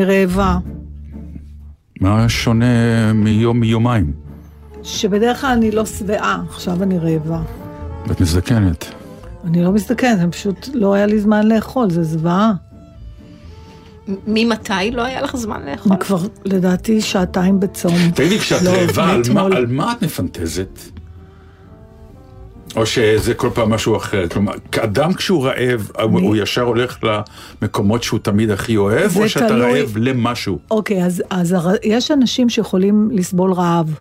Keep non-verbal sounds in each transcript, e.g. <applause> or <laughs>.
אני רעבה. מה שונה מיום מיומיים? שבדרך כלל אני לא שבעה, עכשיו אני רעבה. את מזדקנת. אני לא מזדקנת, זה פשוט לא היה לי זמן לאכול, זה זוועה. ממתי לא היה לך זמן לאכול? אני כבר, לדעתי, שעתיים בצום. תגידי, כשאת לא, רעבה, על מה- מאתמול. על מה את מפנטזת? או שזה כל פעם משהו אחר? כלומר, כאדם כשהוא רעב, הוא ישר הולך למקומות שהוא תמיד הכי אוהב, או שאתה תלוי. רעב למשהו? אוקיי, אז, אז הר... יש אנשים שיכולים לסבול רעב.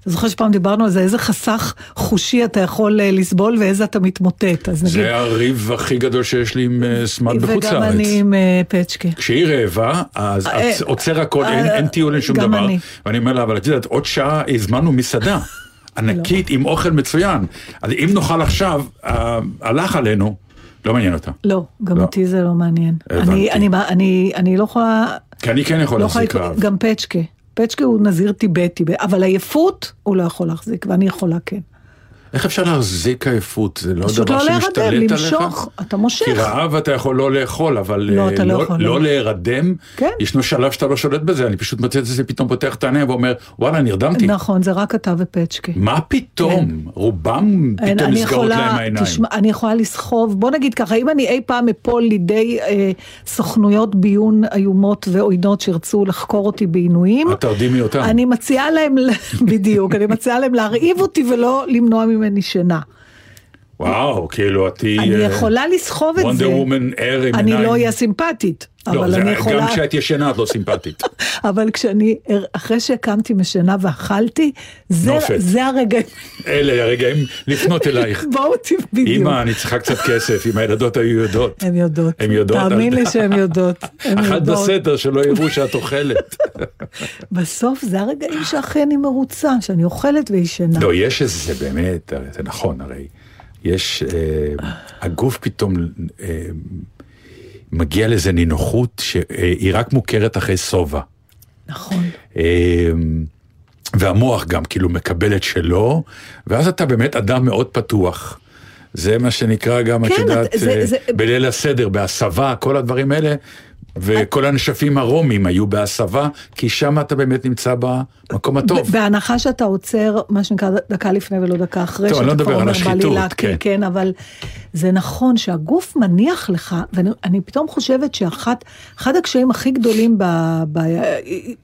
אתה זוכר שפעם דיברנו על זה, איזה חסך חושי אתה יכול אה, לסבול ואיזה אתה מתמוטט. אז נגיד, זה הריב הכי גדול שיש לי עם אה, סמאט בחוץ וגם לארץ. אני עם אה, פצ'קה. כשהיא רעבה, אז עוצר הכל, אין- טיול, אין שום דבר. אני. ואני אומר לה, אבל את יודעת, עוד שעה הזמנו מסעדה. <laughs> ענקית עם אוכל מצוין. אז אם נאכל עכשיו, אה, הלך עלינו, לא מעניין אותה. לא, גם לא. אותי זה לא מעניין. הבנתי. אני, אני, אני, אני לא יכולה... כי אני כן יכול לא להחזיק רעב. גם פצ'קה. פצ'קה הוא נזיר טיבטי, אבל עייפות הוא לא יכול להחזיק, ואני יכולה כן. איך אפשר להחזיק עייפות? זה לא פשוט דבר לא שמשתלט להירדם, עליך? למשוך, אתה מושך. כי רעב אתה יכול לא לאכול, אבל לא, אה, לא לא לא. להירדם, כן. ישנו שלב שאתה לא שולט בזה, אני פשוט מוצא את זה, פתאום פותח את העיניים ואומר, וואלה, נרדמתי. נכון, זה רק אתה ופצ'קה. מה פתאום? רובם אין, פתאום נסגרות להם העיניים. תשמע, אני יכולה לסחוב, בוא נגיד ככה, אם אני אי פעם אפול לידי אה, סוכנויות ביון איומות ועוינות שירצו לחקור אותי בעינויים. אני מציעה להם, <laughs> בדיוק, אני מציעה להם להרעיב אותי ולא למנוע ממני שינה. וואו, כאילו, את תהיי... אני אה, יכולה לסחוב את זה. וונדר וומן ער עם אני. לא אהיה סימפטית, לא, אבל אני יכולה... גם כשאת ישנה את לא סימפטית. <laughs> אבל כשאני, אחרי שהקמתי משינה ואכלתי, זה, נופת. זה הרגע, אלה הרגעים לפנות אלייך. <laughs> בואו. בדיוק. אמא, אני צריכה קצת כסף, אם הילדות היו יודעות. הן יודעות. הן יודעות. תאמין לי שהן יודעות. <laughs> אחת. בסתר, שלא יראו שאת אוכלת. בסוף זה הרגעים שהכי אני מרוצה, שאני אוכלת וישנה. לא, יש איזה, זה באמת, זה נכון, הרי יש, אה, הגוף פתאום אה, מגיע לאיזה נינוחות שהיא רק מוכרת אחרי שובע. נכון. אה, והמוח גם כאילו מקבל את שלו, ואז אתה באמת אדם מאוד פתוח. זה מה שנקרא גם, את כן, יודעת, זה- אה, זה- בליל הסדר, בהסבה, כל הדברים האלה, וכל הנשפים הרומים היו בהסבה, כי שם אתה באמת נמצא במקום הטוב. בהנחה שאתה עוצר, מה שנקרא, דקה לפני ולא דקה אחרי, טוב, אני לא מדבר על השחיתות, להקיא", כן. כן, אבל זה נכון שהגוף מניח לך, ואני אני פתאום חושבת שאחד אחד הקשיים הכי גדולים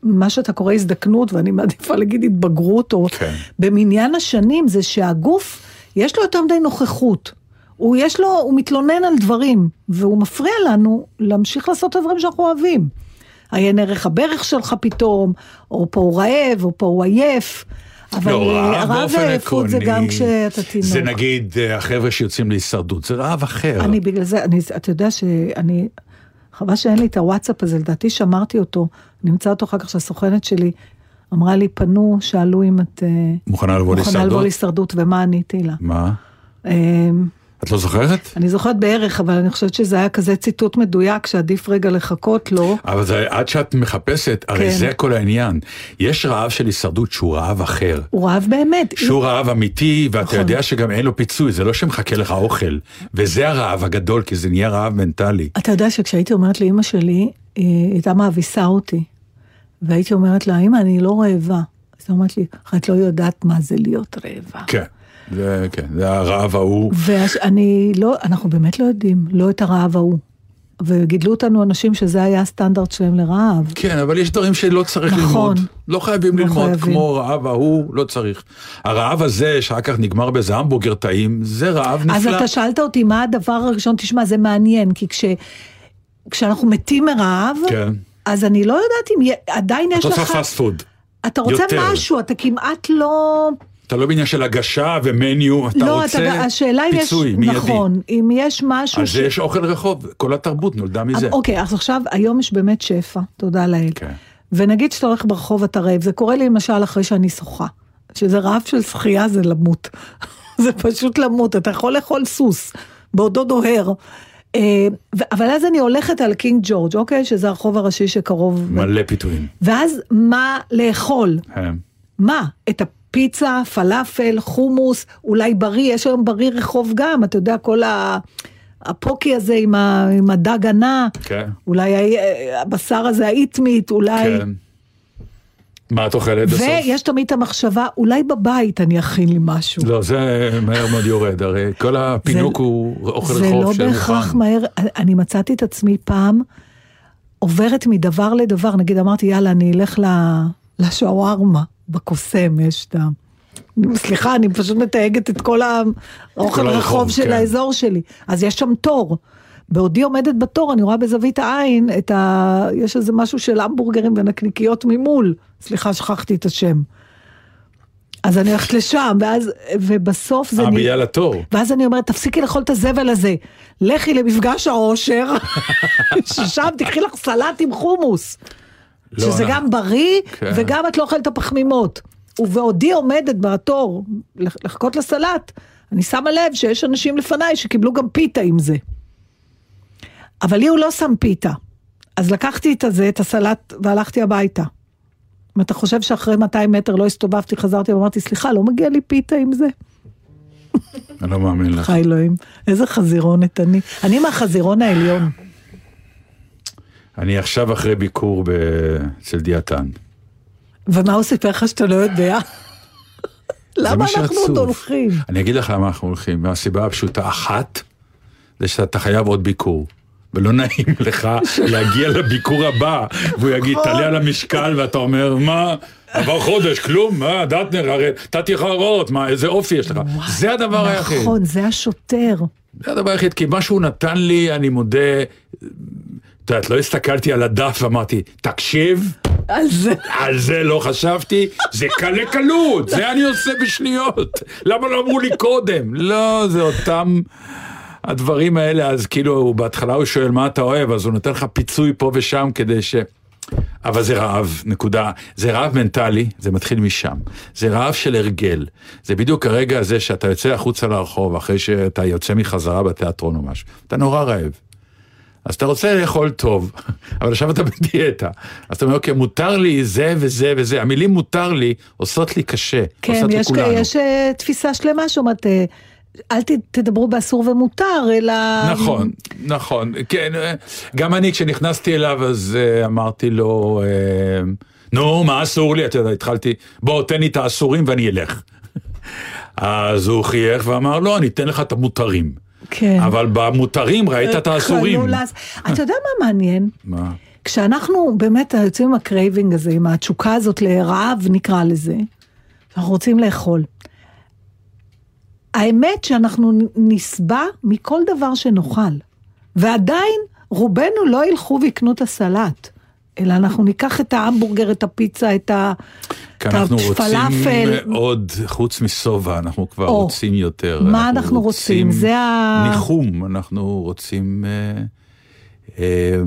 במה שאתה קורא הזדקנות, ואני מעדיפה להגיד התבגרות, או כן. במניין השנים, זה שהגוף, יש לו יותר מדי נוכחות. הוא יש לו, הוא מתלונן על דברים, והוא מפריע לנו להמשיך לעשות את הדברים שאנחנו אוהבים. עיין ערך הברך שלך פתאום, או פה הוא רעב, או פה הוא עייף. אבל לא, אה, רעב באופן ועייפות זה גם כשאתה תינוק. זה נגיד אה, החבר'ה שיוצאים להישרדות, זה רעב אחר. אני בגלל זה, אני, אתה יודע שאני, חבל שאין לי את הוואטסאפ הזה, לדעתי שמרתי אותו, אני אמצא אותו אחר כך שהסוכנת שלי אמרה לי, פנו, שאלו אם את אה, מוכנה לבוא מוכנה לבוא להישרדות? להישרדות, ומה עניתי לה. מה? את לא זוכרת? אני זוכרת בערך, אבל אני חושבת שזה היה כזה ציטוט מדויק, שעדיף רגע לחכות לו. אבל זה, עד שאת מחפשת, הרי כן. זה כל העניין. יש רעב של הישרדות שהוא רעב אחר. הוא רעב באמת. שהוא רעב אמיתי, ואתה נכון. יודע שגם אין לו פיצוי, זה לא שמחכה לך אוכל. וזה הרעב הגדול, כי זה נהיה רעב מנטלי. אתה יודע שכשהייתי אומרת לאימא שלי, היא הייתה מאביסה אותי. והייתי אומרת לה, אמא, אני לא רעבה. אז היא אומרת לי, את לא יודעת מה זה להיות רעבה. כן, זה, כן, זה הרעב ההוא. ואני לא, אנחנו באמת לא יודעים, לא את הרעב ההוא. וגידלו אותנו אנשים שזה היה הסטנדרט שלהם לרעב. כן, אבל יש דברים שלא צריך נכון. ללמוד. לא חייבים לא ללמוד, חייבים. כמו רעב ההוא, לא צריך. הרעב הזה, שאחר כך נגמר באיזה המבורגר טעים, זה רעב אז נפלא. אתה שאלת אותי מה הדבר הראשון, תשמע, זה מעניין, כי כש, כשאנחנו מתים מרעב, כן. אז אני לא יודעת אם עדיין יש לך... עושה fast food. אתה רוצה יותר. משהו, אתה כמעט לא... אתה לא בעניין של הגשה ו menu, אתה לא, רוצה אתה, השאלה אם יש... פיצוי מיידי. נכון, אם יש משהו... על זה יש אוכל רחוב, כל התרבות נולדה מזה. אוקיי, אז עכשיו, היום יש באמת שפע, תודה לאל. כן. ונגיד שאתה הולך ברחוב אתה רעב, זה קורה לי למשל אחרי שאני שוחה. שזה רעב של שחייה זה למות. <laughs> זה פשוט למות, אתה יכול לאכול סוס, בעודו דוהר. אה, אבל אז אני הולכת על קינג ג'ורג', אוקיי? שזה הרחוב הראשי שקרוב. מלא פיתויים. ואז מה לאכול? מה? את הפיצה, פלאפל, חומוס, אולי בריא, יש היום בריא רחוב גם, אתה יודע, כל ה... הפוקי הזה עם, ה... עם הדג הנע, כן. אולי ה... הבשר הזה, האיטמית, אולי... כן. מה את אוכלת בסוף? ויש תמיד את המחשבה, אולי בבית אני אכין לי משהו. לא, זה מהר מאוד יורד, הרי כל הפינוק זה- הוא אוכל זה רחוב לא שמוכן. בהכרח מהר, אני מצאתי את עצמי פעם עוברת מדבר לדבר, נגיד אמרתי יאללה אני אלך ל- לשווארמה בקוסם, יש את ה... סליחה, אני פשוט מתייגת את כל האוכל הרחוב, רחוב של כן. האזור שלי, אז יש שם תור. בעודי עומדת בתור, אני רואה בזווית העין את ה... יש איזה משהו של המבורגרים ונקניקיות ממול. סליחה, שכחתי את השם. אז אני הולכת לשם, ואז, ובסוף זה... אה, בגלל התור. ואז אני אומרת, תפסיקי לאכול את הזבל הזה, לכי למפגש העושר, <laughs> ששם תקחי לך סלט עם חומוס, לא, שזה אנחנו- גם בריא, כן. וגם את לא אוכלת הפחמימות. ובעודי עומדת בתור לח- לחכות לסלט, אני שמה לב שיש אנשים לפניי שקיבלו גם פיתה עם זה. אבל לי הוא לא שם פיתה. אז לקחתי את הזה, את הסלט, והלכתי הביתה. אם אתה חושב שאחרי 200 מטר לא הסתובבתי, חזרתי ואמרתי, סליחה, לא מגיע לי פיתה עם זה? אני לא מאמין לך. חי אלוהים, איזה חזירונת אני. אני מהחזירון העליון. אני עכשיו אחרי ביקור אצל דיאטן. ומה הוא סיפר לך שאתה לא יודע? <laughs> למה מה אנחנו עוד. הולכים? אני אגיד לך למה אנחנו הולכים, מהסיבה הפשוטה אחת, זה שאתה חייב עוד ביקור. ולא נעים <laughs> לך להגיע לביקור הבא, והוא יגיד, נכון. תעלה על המשקל, ואתה אומר, מה, עבר חודש, כלום, מה, דטנר, הרי נתתי לך הוראות, מה, איזה אופי יש לך. זה הדבר היחיד. נכון, זה השוטר. זה הדבר היחיד, כי מה שהוא נתן לי, אני מודה, את יודעת, לא הסתכלתי על הדף ואמרתי, תקשיב, על זה. על זה לא חשבתי, זה קל לקלות, זה אני עושה בשניות. למה לא אמרו לי קודם? לא, זה אותם הדברים האלה, אז כאילו, בהתחלה הוא שואל מה אתה אוהב, אז הוא נותן לך פיצוי פה ושם כדי ש... אבל זה רעב, נקודה. זה רעב מנטלי, זה מתחיל משם. זה רעב של הרגל. זה בדיוק הרגע הזה שאתה יוצא החוצה לרחוב, אחרי שאתה יוצא מחזרה בתיאטרון או משהו. אתה נורא רעב. אז אתה רוצה לאכול טוב, <laughs> אבל עכשיו אתה בדיאטה. אז אתה אומר, אוקיי, מותר לי זה וזה וזה. המילים מותר לי עושות לי קשה, כן, עושות יש, לכולנו. יש אה, תפיסה שלמה שאומרת, אה, אל ת, תדברו באסור ומותר, אלא... נכון, נכון, כן, אה, גם אני כשנכנסתי אליו אז אמרתי לו, נו, מה אסור לי? אתה יודע, התחלתי, בוא, תן לי את האסורים ואני אלך. <laughs> אז הוא חייך ואמר, לא, אני אתן לך את המותרים. כן. אבל במותרים ראית את האסורים. חלול אז- אתה יודע מה מעניין? מה? כשאנחנו באמת יוצאים עם ה craving הזה, עם התשוקה הזאת לרעב נקרא לזה, אנחנו רוצים לאכול. האמת שאנחנו נסבע מכל דבר שנאכל, ועדיין רובנו לא ילכו ויקנו את הסלט, אלא אנחנו ניקח את ההמבורגר, את הפיצה, את ה- כי אנחנו רוצים הפלאפל. עוד, חוץ משובע, אנחנו כבר או, רוצים יותר. מה אנחנו רוצים? זה ה- ניחום, אנחנו רוצים... אה, אה,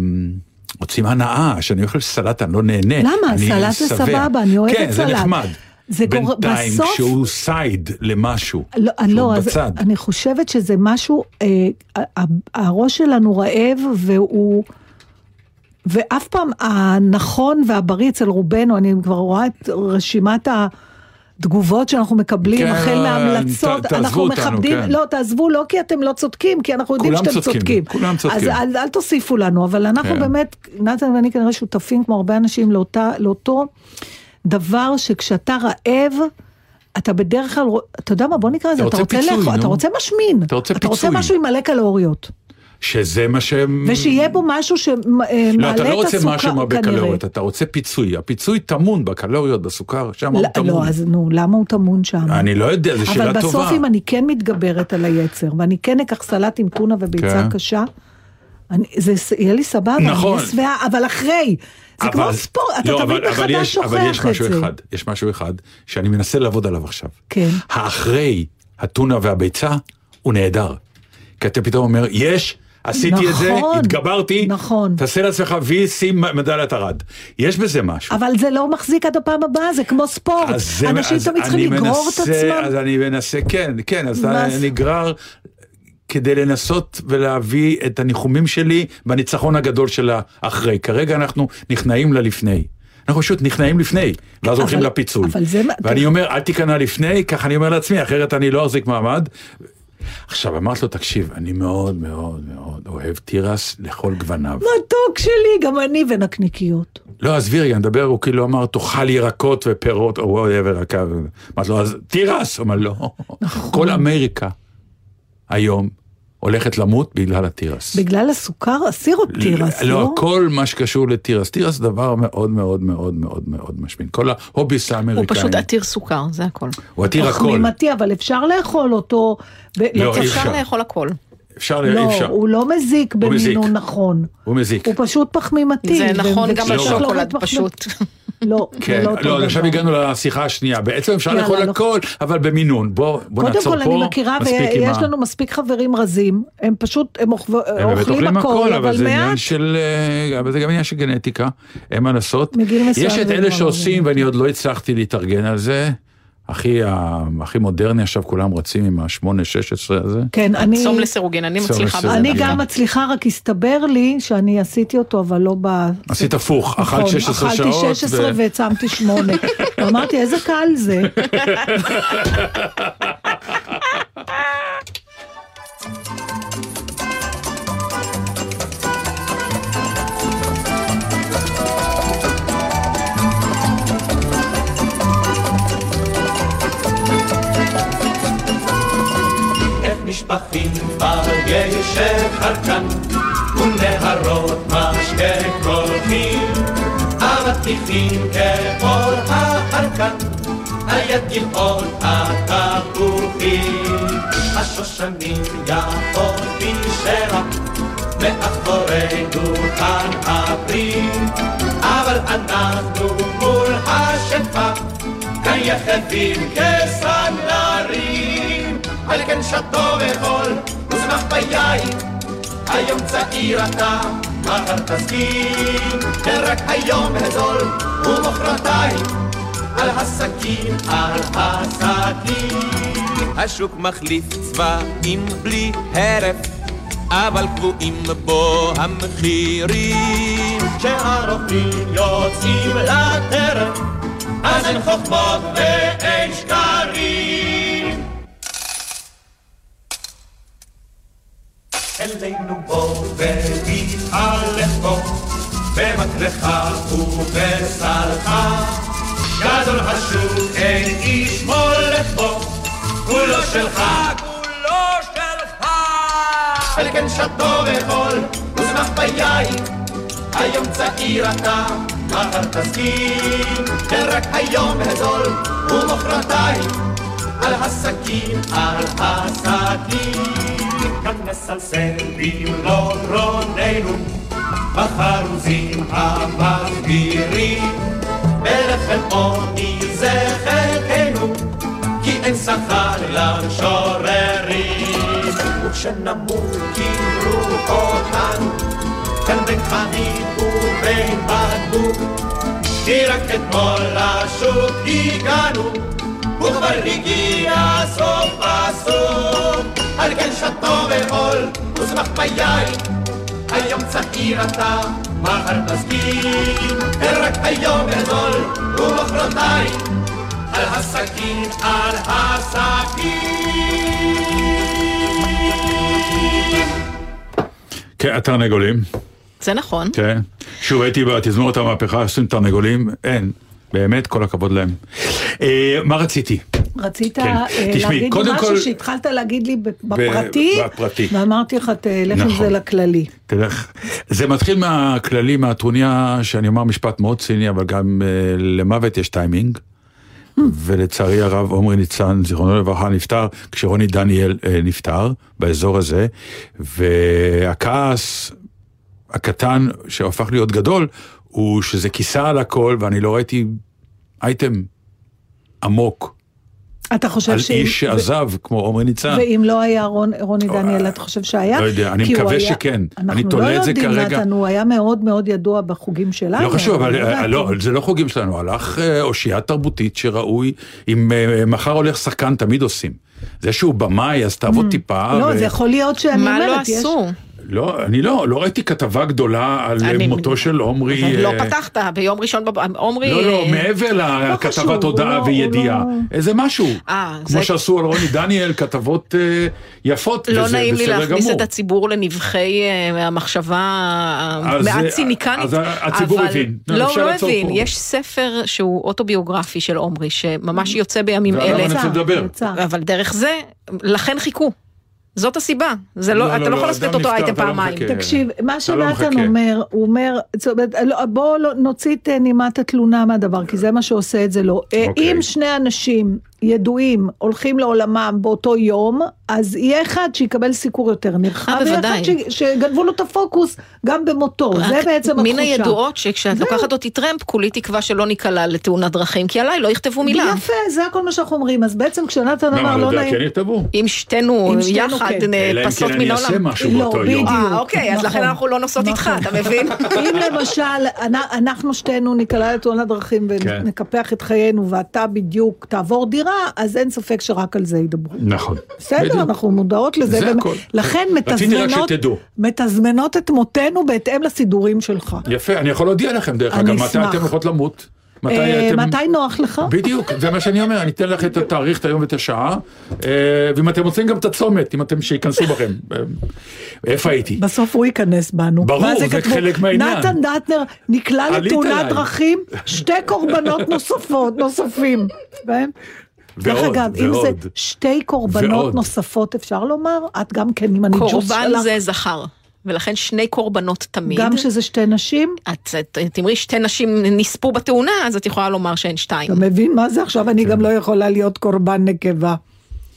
רוצים הנאה, שאני אוכל סלט אני לא נהנה. למה? סלט זה. סבבה, אני אוהבת כן, סלט. זה נחמד. זה קורה- בינתיים, בסוף- כשהוא side למשהו, לא, שהוא לא, אז בצד. אני חושבת שזה משהו, אה, הראש שלנו רעב והוא, ואף פעם הנכון והבריא אצל רובנו, אני כבר רואה את רשימת התגובות שאנחנו מקבלים, כן, החל מהמלצות, ת- אנחנו אותנו, מכבדים, כן. לא, תעזבו, לא כי אתם לא צודקים, כי אנחנו יודעים שאתם צודקים, צודקים. כולם צודקים. אז אל, אל תוסיפו לנו, אבל אנחנו כן. באמת, נתן ואני כנראה שותפים כמו הרבה אנשים לאותה, לאותו דבר שכשאתה רעב, אתה בדרך כלל, אתה יודע מה, בוא נקרא לזה, אתה רוצה רוצה פיצוי, לאכול. אתה רוצה משמין, אתה רוצה אתה רוצה. משהו עם מלא קלוריות. שזה מה שהם... ושיהיה בו משהו שמעלה לא, אתה לא את רוצה הסוכר משהו הרבה כנראה. קלוריות, אתה רוצה פיצוי. הפיצוי טמון בקלוריות, בסוכר, שם הוא לא, טמון. לא, אז נו, למה הוא טמון שם? אני לא יודע, זו שאלה אבל טובה. בסוף אם אני כן מתגברת על היצר, ואני כן אקח סלט עם טונה וביצה כן. קשה, אני, זה יהיה לי סבבה, נכון. אני שבעה, אבל אחרי, זה כמו אבל- ספורט, אתה לא, תמיד אבל- אבל מחדש יש- אבל שוכח יש את משהו זה. אחד, יש משהו אחד, שאני מנסה לעבוד עליו עכשיו. כן. האחרי הטונה והביצה, הוא נהדר. כי אתה פתאום אומר, יש, עשיתי את זה, נכון, התגברתי, נכון. תעשה לעצמך וי, שים מדליית ארד. יש בזה משהו. אבל זה לא מחזיק עד הפעם הבאה, זה כמו ספורט. זה- אנשים אז תמיד צריכים לגרור את מנסה- עצמם. אז אני מנסה, כן, כן, אז אתה? נגרר כדי לנסות ולהביא את הניחומים שלי בניצחון הגדול של האחרי. כרגע אנחנו נכנעים ללפני. אנחנו פשוט נכנעים לפני, ואז הולכים לפיצוי. אבל זה ואני אומר, אל תיכנע לפני, ככה אני אומר לעצמי, אחרת אני לא אחזיק מעמד. עכשיו, אמרתי לו, תקשיב, אני מאוד מאוד מאוד אוהב תירס לכל גווניו. מתוק שלי, גם אני ונקניקיות. לא, עזבי רגע, נדבר, הוא כאילו אמר, תאכל ירקות ופירות, או whatever, אמרתי לו, אז תירס, הוא אמר, לא. נכון. כל אמריקה היום הולכת למות בגלל התירס. בגלל הסוכר, הסירופ תירס, לא, לא? כל מה שקשור לתירס, תירס זה דבר מאוד מאוד מאוד מאוד מאוד משמין. כל ההוביס הוא האמריקאים. פשוט עתיר סוכר, זה הכל. הוא עתיר הכל. פחמימתי, אבל אפשר לאכול אותו. ב- לא, אי אפשר אפשר. לאכול הכל. אפשר, אי לא, אפשר. הוא לא מזיק הוא. במינון נכון. הוא מזיק. הוא פשוט פחמימתי. זה נכון גם על שוקולד אוכל פשוט. לא, כן, לא לא. עכשיו הגענו לשיחה השנייה. בעצם אפשר לאכול לא. הכל, אבל במינון. בוא בוא קודם נעצור כל פה. אני מכירה, מספיק עם ויש לנו מספיק חברים רזים, הם פשוט, הם אוכב- הם אוכלים הכל, אבל זה עניין מעט. של, אה, אבל זה גם עניין של גנטיקה, אין מה לעשות. יש את אלה שעושים, ואני עוד לא הצלחתי להתארגן על זה. הכי, הכי מודרני עכשיו, כולם רצים עם ה-8-16 הזה. כן, אני... צום לסירוגין, אני צום מצליחה בזה. לסירוגין. אני. גם מצליחה, רק הסתבר לי שאני עשיתי אותו, אבל לא ב... עשית הפוך, נכון, אכלת 16 שעות. אכלתי 16 ו- והצמתי 8. ואמרתי, <laughs> איזה קל זה. <laughs> אבטיחים כאור החרקן, על יד גבעון התפוחים. השושנים יפות בשרע, מאחורי דוכן הפרי, אבל אנחנו מול השפע, כאן יחדים כסנדלרים, על כן שתו וחול, וזמח ביין, היום צעיר אתה, מחר תסכים, כן רק היום הזול, ומחרתיים, על הסכין, על הסכין. השוק מחליף צבעים בלי הרף, אבל קבועים בו המחירים. כשהרופאים יוצאים לטרף, אז אין חוכמות ואין שקרים. אלינו בוא ותתהלך בו, במקלך ובסלך. גדול השוק אין איש מולך בו, כולו שלך, כולו שלך. על כן שתו וחול, וזמח ביין, היום צעיר אתה, מחר תסכים, כן רק היום הזול, ומחרתיים, על הסכין, על הסכין. כאן נסלסל במלוא גרוננו, בחרוזים המסבירים, בלחם עוני זה חלקנו, כי אין שכר למשוררים. וכשנמות קברו אותנו, כאן בין חנית ובין בקבוק, כי רק אתמול לשוק הגענו, וכבר הגיע סוף הסוף. על כן שתו ועול, ושמח ביין, היום צעיר אתה, מחר תסכים, רק היום גדול, ומחרתיים, על הסכין, על הסכין. כן, התרנגולים, זה נכון. כן. שוב הייתי בתזמורת המהפכה, עושים תרנגולים, אין. באמת, כל הכבוד להם. אה, מה רציתי? רצית כן. אה, תשמעי, להגיד לי קודם משהו כל- שהתחלת להגיד לי בפרטי, בפרטי. ואמרתי לך, תלך עם נכון. זה לכללי. תלך. זה מתחיל מהכללי, מהטרוניה, שאני אומר משפט מאוד ציני, אבל גם uh, למוות יש טיימינג. ולצערי הרב עומרי ניצן, זיכרונו לברכה, נפטר כשרוני דניאל uh, נפטר באזור הזה, והכעס הקטן שהפך להיות גדול, הוא שזה כיסה על הכל, ואני לא ראיתי אייטם עמוק אתה חושב על שאם- איש שעזב, כמו עומרי ניצן. ואם לא היה רון, רוני דניאל, אתה חושב שהיה? לא יודע, אני מקווה היה- שכן. אני אנחנו תולה לא את זה יודעים, כרגע. נתן, הוא היה מאוד מאוד ידוע בחוגים שלנו. לא חשוב, אבל אני אה. לא, זה לא חוגים שלנו, הלך אה, אושייה תרבותית שראוי, אם אה, מחר הולך שחקן תמיד עושים. זה שהוא במאי, אז תעבוד טיפה. לא, ו- זה יכול להיות שאני מה אומרת, לא יש... עשו? לא, אני לא, לא ראיתי כתבה גדולה על אה, אני- מותו של עומרי. לא אה, פתחת ביום ראשון, בב- עומרי... לא, לא, אה, מעבר חשוב, לכתבת הודעה לא- וידיעה, הוא לא- איזה משהו. אה, כמו זה- שעשו על רוני דניאל, כתבות אה, יפות, לא וזה נעים לי בסדר להכניס גמור. את הציבור לנבחי אה, המחשבה המעט אה, ציניקנית. אז הציבור אבל- הבין. לא, לא הבין. פה. יש ספר שהוא אוטוביוגרפי של עומרי, שממש יוצא בימים ועליו אלה. אני רוצה לדבר. אבל דרך זה, לכן חיכו. זאת הסיבה. זה לא, לא, אתה לא, לא לא, יכול לעשות אדם את אותו אייטם לא פעמיים. מחכה. תקשיב, מה אתה לא שנתן מחכה. אומר, הוא אומר, לא, בואו לא- נוציא את אה, נימת התלונה מהדבר, כי זה מה שעושה את זה לא. אוקיי. אם שני אנשים ידועים הולכים לעולמם באותו יום, אז יהיה אחד שיקבל סיקור יותר נרחב, אה, ויהיה. אחד ש- שגנבו לו את הפוקוס גם במותו, זה בעצם מן התחושה. הידועות שכשאת זהו. לוקחת אותי טרמפ, כולי תקווה שלא ניקלע לתאונת דרכים, כי עליי לא יכתבו מילה. יפה, זה הכל מה שאנחנו אומרים, אז בעצם כשנתן אמר לא לא נעים, כן יכתבו. אם שתינו אם שתינו, יחד כן. אלא אם נפסות כן אני מן אעשה העולם. משהו לא, באותו יום. בדיוק. אה, אוקיי, אז נכון. לכן אנחנו לא נוסעות איתך, נכון. אתה מבין? <laughs> אם למשל אנ- אנחנו שתינו ניקלע לתאונת דרכים כן. ונקפח את חיינו ואתה בדיוק תעבור דירה, אז אין ספק שרק על זה ידברו. נכון. בסדר, בדיוק. אנחנו מודעות לזה. זה הכל. לכן מתזמנות. מתזמנות את מותנו בהתאם לסידורים שלך. יפה, אני יכול להודיע לכם דרך אגב, מתי. אתם הולכות למות. מתי אה, אתם... מתי נוח לך? בדיוק, זה מה שאני אומר, אני אתן לך את התאריך, את היום ואת השעה, אה, ואם אתם רוצים גם את הצומת, אם אתם, שייכנסו בכם. אה, איפה הייתי? בסוף הוא ייכנס בנו. ברור, זה? חלק מהעניין. נתן דטנר נקלע לתאונת. דרכים, שתי קורבנות נוספות, נוספים. בהם. דרך ועוד, אגב, אם זה ועוד. שתי קורבנות ועוד. נוספות, אפשר לומר? את גם כן עם הניג'וס קורבן שלך. זה זכר, ולכן שני קורבנות תמיד. גם שזה שתי נשים? את תאמרי שתי נשים נספו בתאונה, אז את יכולה לומר שהן שתיים. אתה מבין מה זה עכשיו? אני. גם לא יכולה להיות קורבן נקבה.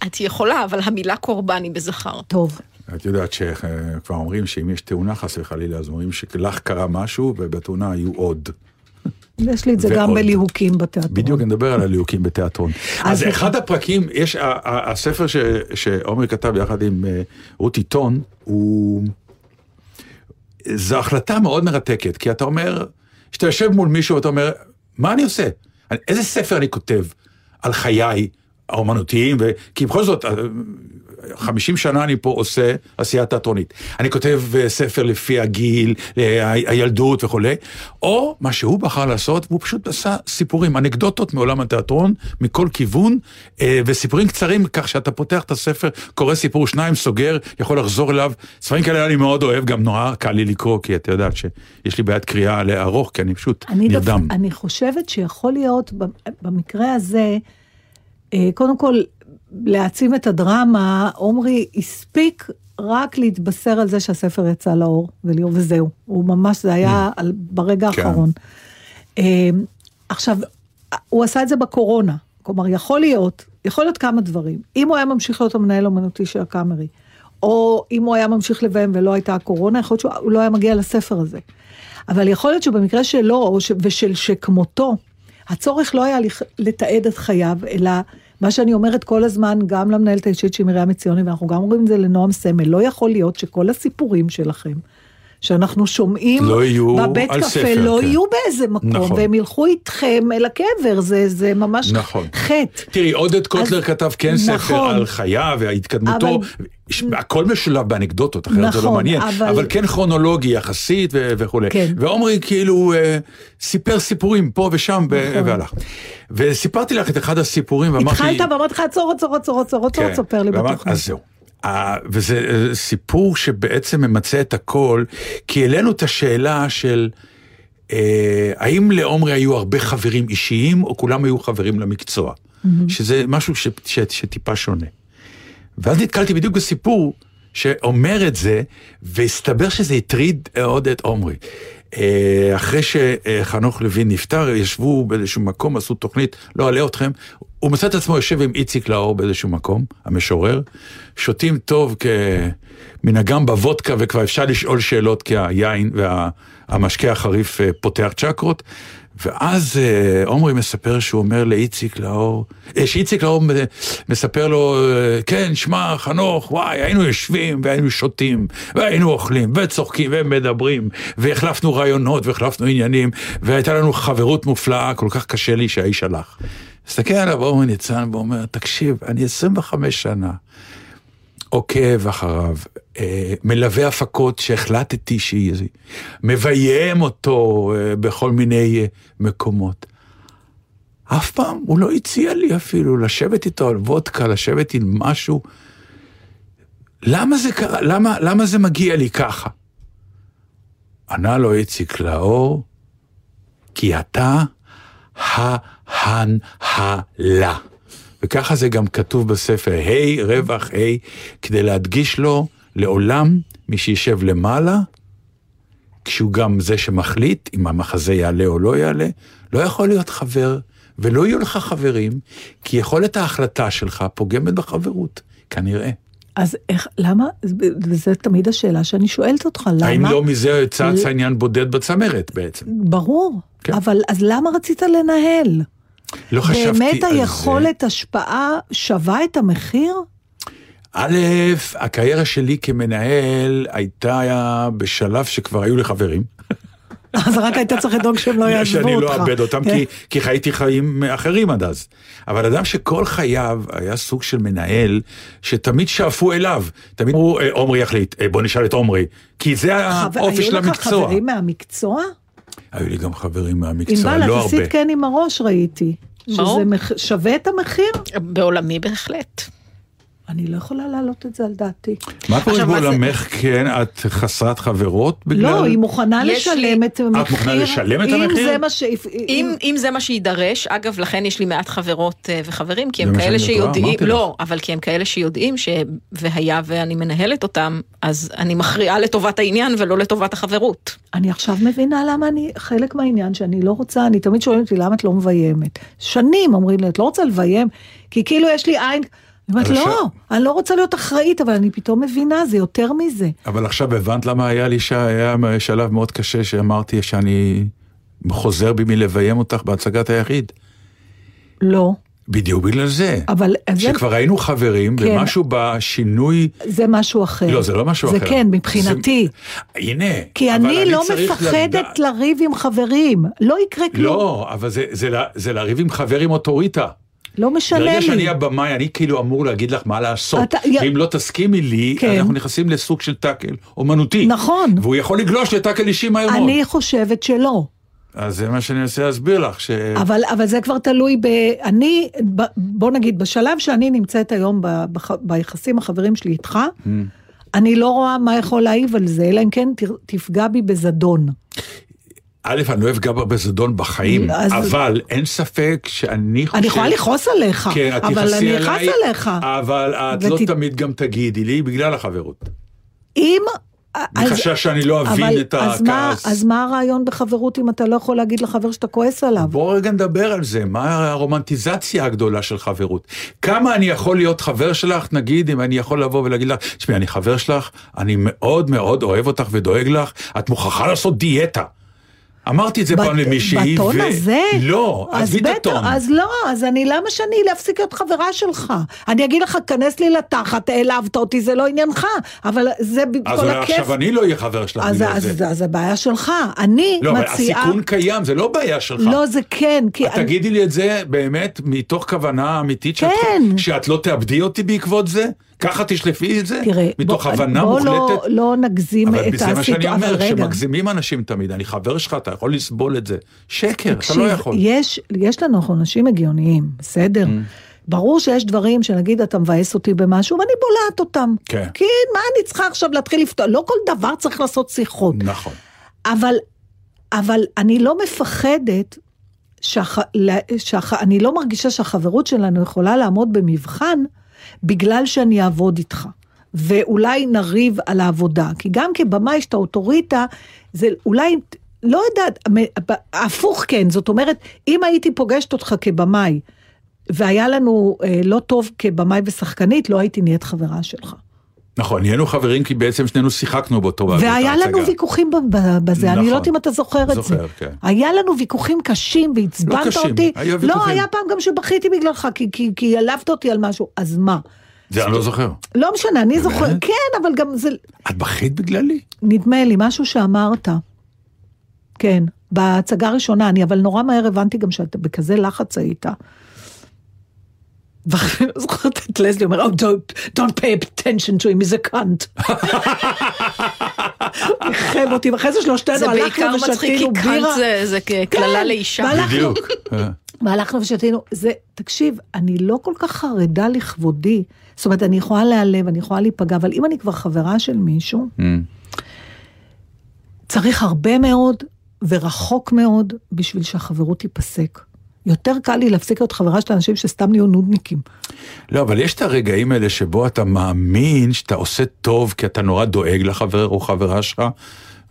את יכולה, אבל המילה קורבן היא בזכר. טוב. את יודעת שכבר אומרים שאם יש תאונה חס וחלילה, אז אומרים שלך קרה משהו ובתאונה היו עוד. יש לי את זה גם ועוד. בליהוקים בתיאטרון. בדיוק, אני מדבר על הליהוקים בתיאטרון. אז אז אחד הפרקים, יש, הספר ש- שעומר כתב יחד עם אה, רותי טון, הוא... זו החלטה מאוד מרתקת, כי אתה אומר, כשאתה יושב מול מישהו ואתה אומר, מה אני עושה? איזה ספר אני כותב על חיי האומנותיים? ו... כי בכל זאת, אה, 50 שנה אני פה עושה עשייה תיאטרונית. אני כותב אה, ספר לפי הגיל, אה, הילדות וכולי, או מה שהוא בחר לעשות, הוא פשוט עשה סיפורים, אנקדוטות מעולם התיאטרון, מכל כיוון, אה, וסיפורים קצרים, כך שאתה פותח את הספר, קורא סיפור שניים, סוגר, יכול לחזור אליו. ספרים כאלה אני מאוד אוהב, גם נורא קל לי לקרוא, כי אתה יודעת שיש לי בעיית קריאה לארוך, כי אני פשוט אני, נרדם. אני חושבת שיכול להיות במקרה הזה, קודם כל להעצים את הדרמה, עומרי הספיק רק להתבשר על זה שהספר יצא לאור, ולראות, וזהו. הוא ממש, זה היה על, ברגע כן. האחרון. אה, עכשיו, הוא עשה את זה בקורונה. כלומר, יכול להיות, יכול להיות כמה דברים. אם הוא היה ממשיך להיות המנהל האומנותי של הקאמרי, או אם הוא היה ממשיך לביים ולא הייתה הקורונה, יכול להיות שהוא לא היה מגיע לספר הזה. אבל יכול להיות שבמקרה שלו, ש, ושל שכמותו, הצורך לא היה לתעד את חייו, אלא מה שאני אומרת כל הזמן, גם למנהלת האישית שהיא מרים עציוני, ואנחנו גם אומרים את זה לנועם סמל, לא יכול להיות שכל הסיפורים שלכם, שאנחנו שומעים לא יהיו בבית קפה, ספר, לא כן. יהיו באיזה מקום, נכון. והם ילכו איתכם אל הקבר, זה, זה ממש נכון. חטא. תראי, עודד קוטלר אז- כתב כן ספר נכון. על חייו והתקדמותו, אבל- הכל משולב באנקדוטות, אחרת זה לא נכון, מעניין, אבל- אבל כן כרונולוגי יחסית ו- וכולי. כן. ועומרי כאילו אה, סיפר סיפורים פה ושם ו- נכון. והלך. וסיפרתי לך את אחד הסיפורים ואמרתי... התחלת ואמרתי לך, עצור, עצור, עצור, עצור, עצור, כן, תספר לי ואמר- בתוכנית. אז זהו. אה, וזה אה, סיפור שבעצם ממצה את הכל, כי העלינו את השאלה של אה, האם לעומרי היו הרבה חברים אישיים, או כולם היו חברים למקצוע? שזה משהו ש, ש, שטיפה שונה. ואז נתקלתי בדיוק בסיפור שאומר את זה, והסתבר שזה הטריד עוד את עומרי. אה, אחרי שחנוך לוין נפטר, ישבו באיזשהו מקום, עשו תוכנית, לא אלאה אתכם, הוא מצא את עצמו יושב עם איציק לאור באיזשהו מקום, המשורר, שותים טוב כמנהגם בוודקה וכבר אפשר לשאול שאלות כי היין והמשקה החריף אה, פותח צ'קרות. ואז אה, עומרי מספר שהוא אומר לאיציק לאור, אה, שאיציק לאור מספר לו, אה, כן, שמע, חנוך, וואי, היינו יושבים והיינו שותים, והיינו אוכלים, וצוחקים ומדברים, והחלפנו רעיונות והחלפנו עניינים, והייתה לנו חברות מופלאה, כל כך קשה לי שהאיש הלך. מסתכל עליו עומרי ניצן ואומר, תקשיב, אני 25 שנה עוקב אחריו, אה, מלווה הפקות שהחלטתי שהיא, מביים אותו אה, בכל מיני אה, מקומות. אף פעם הוא לא הציע לי אפילו לשבת איתו על וודקה, לשבת עם משהו. למה זה קרה? למה, למה זה מגיע לי ככה? ענה לו איציק לאור, כי אתה ההנהלה. וככה זה גם כתוב בספר, ה' רווח ה', כדי להדגיש לו, לעולם מי שישב למעלה, כשהוא גם זה שמחליט אם המחזה יעלה או לא יעלה, לא יכול להיות חבר, ולא יהיו לך חברים, כי יכולת ההחלטה שלך פוגמת בחברות, כנראה. אז איך, למה, וזו תמיד השאלה שאני שואלת אותך, למה? האם לא מזה צץ העניין בודד בצמרת בעצם? ברור, כן. אבל אז למה רצית לנהל? לא חשבתי על זה. באמת היכולת השפעה שווה את המחיר? א', הקריירה שלי כמנהל הייתה בשלב שכבר היו לי חברים. <laughs> אז רק היית צריך לדאוג שהם לא יעזבו אותך. שאני לא אאבד אותם, כי, <laughs> כי חייתי חיים אחרים עד אז. אבל אדם שכל חייו היה סוג של מנהל, שתמיד שאפו אליו. תמיד אמרו, "אה, עומרי יחליט, אה, בוא נשאל את עומרי. כי זה האופי של היו לך המקצוע. חברים מהמקצוע? היו לי גם חברים מהמקצוע, ענבל, לא את עשית הרבה. כן עם הראש, ראיתי. שזה שווה את המחיר? בעולמי בהחלט. אני לא יכולה להעלות את זה על דעתי. מה קורה מה זה- בעולמך, כן, את חסרת חברות בגלל... לא, היא מוכנה לשלם לי- את המחיר. מוכנה לשלם את אם המחיר? זה מה ש... אם, אם זה מה שיידרש, אגב, לכן יש לי מעט חברות אה, וחברים, כי הם כאלה שיודעים, לא, אבל כי הם כאלה שיודעים ש... והיה ואני מנהלת אותם, אז אני מכריעה לטובת העניין ולא לטובת החברות. אני עכשיו מבינה למה אני, חלק מהעניין שאני לא רוצה, אני תמיד שואלת אותי למה את לא מביימת. שנים אומרים לי, את לא רוצה לביים, כי כאילו יש לי עין, אני אומרת, לא, אני לא רוצה להיות אחראית, אבל אני פתאום מבינה, זה יותר מזה. אבל עכשיו הבנת למה היה לי ש... היה שלב מאוד קשה שאמרתי שאני חוזר בי מלביים אותך בהצגת היחיד. לא, בדיוק בגלל זה. אבל זה, שכבר היינו חברים, כן. ומשהו בשינוי... זה משהו אחר. לא, זה לא משהו זה אחר. כן, מבחינתי. זה... הנה. כי אני לא צריך מפחדת לדעת- לריב עם חברים, לא יקרה כלום. לא, אבל זה, זה, לה- זה לריב עם חבר עם אוטוריטה. לא משנה ברגע שאני לי. הבמאי, אני כאילו אמור להגיד לך מה לעשות. אתה- ואם לא תסכימי לי, כן. אנחנו נכנסים לסוג של טאקל אומנותי. נכון. והוא יכול לגלוש לטאקל אישי מהר מאוד. אני חושבת שלא. אז זה מה שאני מנסה להסביר לך, ש... אבל, אבל זה כבר תלוי ב... אני, ב, בוא נגיד, בשלב שאני נמצאת היום ב, בח, ביחסים החברים שלי איתך, Mm. אני לא רואה מה יכול להעיב על זה, אלא אם כן ת- תפגע בי בזדון. א', אני לא אפגע בה בזדון בחיים, אז- אבל אין ספק שאני חושב... אני יכולה לכעוס עליך, כן, אבל אני אכעס עליך. אבל את לא ות- תמיד גם תגידי לי בגלל החברות. אם... אז- מחשש שאני לא אבין אבל- את אז מה- הכעס. אז מה הרעיון בחברות אם אתה לא יכול להגיד לחבר שאתה כועס עליו? בואו רגע נדבר על זה, מה הרומנטיזציה הגדולה של חברות. כמה אני יכול להיות חבר שלך, נגיד, אם אני יכול לבוא ולהגיד לך, תשמעי, אני חבר שלך, אני מאוד מאוד אוהב אותך ודואג לך, את מוכרחה לעשות דיאטה. אמרתי את זה פעם בת- למישהי, בטון הזה? לא, אז עזבי את הטון. אז לא, אז אני, למה שאני להפסיק להיות חברה שלך? אני אגיד לך, כנס לי לתחת, העלבת אותי, זה לא עניינך, אבל זה ב- אז כל אולי הכיף. עכשיו אני לא אהיה חבר שלך אז, בגלל אז, זה. אז, אז הבעיה שלך. אני לא, מציעה... הסיכון קיים, זה לא בעיה שלך. לא, זה כן, כי... את תגידי לי את זה באמת מתוך כוונה אמיתית שאת, כן. שאת לא תאבדי אותי בעקבות זה? ככה תשלפי את זה? תראה, מתוך בוא, הבנה בוא מוחלטת? לא, לא נגזים אבל את זה מה שאני הסיטואציה, אומר, אבל רגע. שמגזימים אנשים תמיד, אני חבר שלך, אתה יכול לסבול את זה. שקר, אתה תקשיב, לא יכול. יש, יש לנו אנחנו אנשים הגיוניים, בסדר? Mm. ברור שיש דברים שנגיד אתה מבאס אותי במשהו ואני בולעת אותם. כן. כי מה אני צריכה עכשיו להתחיל לפתור? לא כל דבר צריך לעשות שיחות. נכון. אבל, אבל אני לא מפחדת שהח... לה- שהח... אני לא מרגישה שהחברות שלנו יכולה לעמוד במבחן בגלל שאני אעבוד איתך. ואולי נריב על העבודה, כי גם כבמאי שאתה אוטוריטה, זה אולי, לא יודעת, הפוך כן, זאת אומרת, אם הייתי פוגשת אותך כבמאי, והיה לנו אה, לא טוב כבמאי ושחקנית, לא הייתי נהיית חברה שלך. נכון, נהיינו חברים כי בעצם שנינו שיחקנו באותו והיה לנו. ויכוחים בזה, אני נכון. לא יודעת אם אתה זוכר את זה. זוכר, כן. היה לנו ויכוחים קשים והצבנת לא קשים, אותי. לא, ויכוחים. היה פעם גם שבכיתי בגללך, כי- כי- כי העלבת אותי על משהו, אז מה? זה אני לא זוכר. לא משנה, אני זוכר? כן, אבל גם זה, את בכית בגללי? נדמה לי, משהו שאמרת. כן, בהצגה הראשונה, אני אבל נורא מהר הבנתי גם שאתה בכזה לחץ היית. ואני לא זוכרת את לזלי אומר, Oh, don't, don't pay attention to him, he's a cunt. ניחם אותי, ואחרי זה שלושתנו זה הלכנו בעיקר מצחיק, כי ושתינו בירה. קאנט זה- כן, לאישה. והלכנו- בדיוק. אה. והלכנו ושתינו, זה, תקשיב, אני לא כל כך חרדה לכבודי. זאת אומרת, אני יכולה להיעלב, אני יכולה להיפגע, אבל אם אני כבר חברה של מישהו, אמ, צריך הרבה מאוד ורחוק מאוד בשביל שהחברות תיפסק. יותר קל לי להפסיק להיות חברה של אנשים שסתם נהיו נודניקים. לא, אבל יש את הרגעים האלה שבו אתה מאמין שאתה עושה טוב כי אתה נורא דואג לחבר או חברה שלך,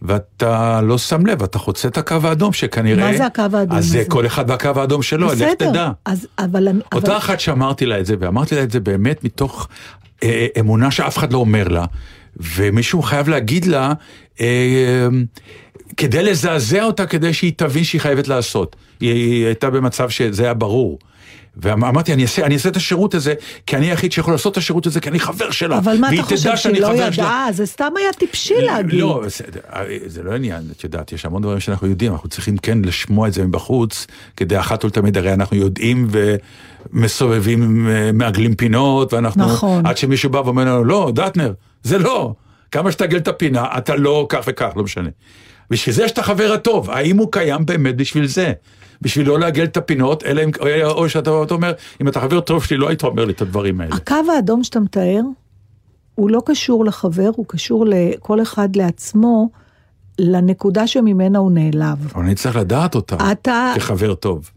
ואתה לא שם לב, אתה חוצה את הקו האדום שכנראה... מה זה הקו האדום אז זה הזה? כל אחד והקו האדום שלו, לך תדע. אז, אבל. אותה אבל, אחת שאמרתי לה את זה, ואמרתי לה את זה באמת מתוך אה, אמונה שאף אחד לא אומר לה, ומישהו חייב להגיד לה, אה, כדי לזעזע אותה, כדי שהיא תבין שהיא חייבת לעשות. היא, הייתה במצב שזה היה ברור. ואמרתי, אני אעשה, אני אעשה את השירות הזה, כי אני היחיד שיכול לעשות את השירות הזה, כי אני חבר שלה. אבל מה אתה חושב שהיא לא חבר שלה. ידעה? זה סתם היה טיפשי להגיד. לא, בסדר, זה לא עניין, את יודעת, יש המון דברים שאנחנו יודעים, אנחנו צריכים כן לשמוע את זה מבחוץ, כדי אחת ולתמיד, הרי אנחנו יודעים ומסובבים, אה, מעגלים פינות, ואנחנו, נכון. עד שמישהו בא ואומר לנו, לא, דטנר, זה לא, כמה שתעגל את הפינה, אתה לא כך וכך, לא משנה. בשביל זה יש את החבר הטוב, האם הוא קיים באמת בשביל זה? בשביל לא לעגל את הפינות, אלא אם, או, או שאתה אתה אומר, אם אתה חבר טוב שלי, לא היית אומר לי את הדברים האלה. הקו האדום שאתה מתאר, הוא לא קשור לחבר, הוא קשור לכל אחד לעצמו, לנקודה שממנה הוא נעלב. אבל אני צריך לדעת אותה, אתה- כחבר טוב.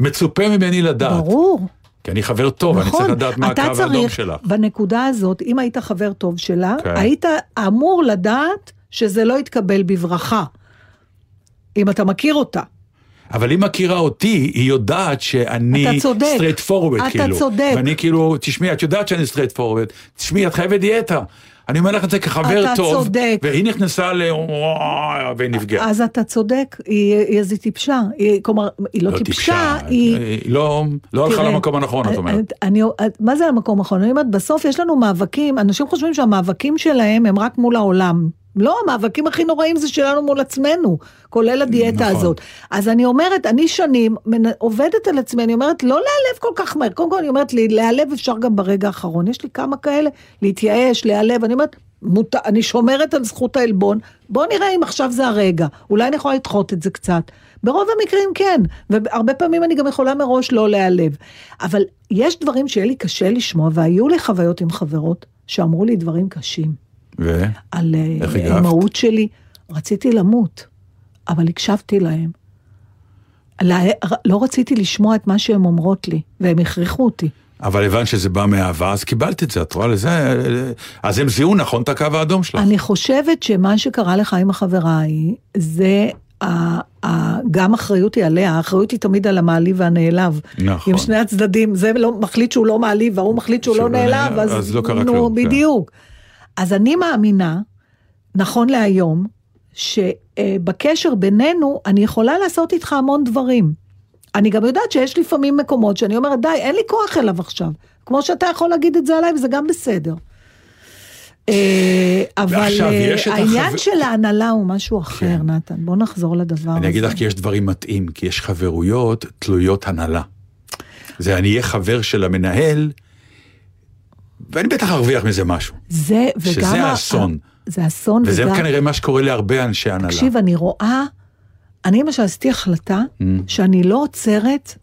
מצופה ממני לדעת. ברור. כי אני חבר טוב, אני צריך לדעת מה הקו האדום צריך, שלך. בנקודה הזאת, אם היית חבר טוב שלה, כן. היית אמור לדעת שזה לא יתקבל בברכה. אם אתה מכיר אותה. אבל היא מכירה אותי, היא יודעת שאני צודק. straight forward, אתה כאילו. צודק. ואני כאילו, תשמעי, את יודעת שאני straight forward, תשמעי, את חייבת דיאטה. אני אומר לך את זה כחבר אתה טוב. צודק. והיא נכנסה ל... והיא נפגעה. אז אתה צודק, היא איזה טיפשה. היא, כלומר, היא לא, לא טיפשה, היא... היא לא לא הלכה למקום הנכון, את אומרת. אני, מה זה למקום הנכון? אני אומרת, בסוף יש לנו מאבקים, אנשים חושבים שהמאבקים שלהם הם רק מול העולם. לא, המאבקים הכי נוראים זה שלנו מול עצמנו, כולל הדיאטה נכון. הזאת. אז אני אומרת, אני שנים עובדת על עצמי, אני אומרת, לא להיעלב כל כך מהר. קודם כל אני אומרת, להיעלב אפשר גם ברגע האחרון. יש לי כמה כאלה, להתייאש, להיעלב, אני אומרת, מות... אני שומרת על זכות העלבון, בוא נראה אם עכשיו זה הרגע. אולי אני יכולה לדחות את זה קצת. ברוב המקרים כן, והרבה פעמים אני גם יכולה מראש לא להיעלב. אבל יש דברים שיהיה לי קשה לשמוע, והיו לי חוויות עם חברות שאמרו לי דברים קשים. ו? על אה? האימהות שלי. רציתי למות, אבל הקשבתי להם. לה- לא רציתי לשמוע את מה שהן אומרות לי, והם הכריחו אותי. אבל הבנת שזה בא מאהבה, אז קיבלת את זה, את רואה לזה? אז הם זיהו נכון את הקו האדום שלך. אני חושבת שמה שקרה לך עם החברה ההיא, זה ה, ה, גם אחריות היא עליה, האחריות היא תמיד על המעליב והנעלב. נכון. עם שני הצדדים, זה לא, מחליט שהוא לא מעליב, וההוא מחליט שהוא לא לא נעלב, אז, אז לא קרה נו, כלום, כן. אז אני מאמינה, נכון להיום, שבקשר בינינו, אני יכולה לעשות איתך המון דברים. אני גם יודעת שיש לפעמים מקומות שאני אומרת, די, אין לי כוח אליו עכשיו. כמו שאתה יכול להגיד את זה עליי, וזה גם בסדר. אה, אבל אה, העניין של ההנהלה הוא משהו אחר, כן. נתן. בוא נחזור לדבר הזה. אני אגיד לך כי יש דברים מתאים, כי יש חברויות תלויות הנהלה. זה אני אהיה חבר של המנהל, ואני בטח ארוויח מזה משהו. זה, וגם... שזה האסון. זה אסון, וזה וגם... כנראה מה שקורה להרבה אנשי הנהלה. תקשיב, אני רואה, אני למשל עשיתי החלטה Mm. שאני לא עוצרת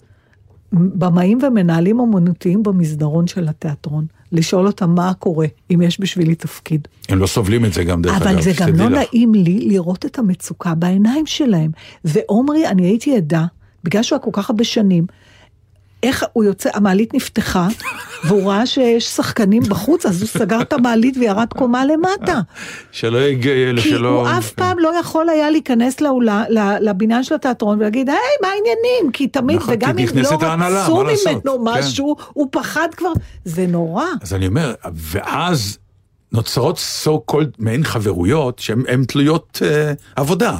במאים ומנהלים אומנותיים במסדרון של התיאטרון, לשאול אותם מה קורה, אם יש בשבילי תפקיד. הם לא סובלים את זה גם דרך אגב, אבל זה גם לא לך. נעים לי לראות את המצוקה בעיניים שלהם. ועומרי, אני הייתי עדה בגלל שהוא היה כל כך הרבה שנים, איך הוא יוצא, המעלית נפתחה, והוא ראה שיש שחקנים בחוץ, אז הוא סגר את המעלית וירד קומה למטה. שלא יגיע, כי שלא... הוא אף פעם לא יכול היה להיכנס לאולה, לבניין של התיאטרון ולהגיד, היי, מה העניינים? כי תמיד, נכון, וגם כי אם לא רצו? ממנו כן. משהו, הוא פחד כבר, זה נורא. אז אני אומר, ואז נוצרות so called מעין חברויות שהן הן תלויות אה, עבודה.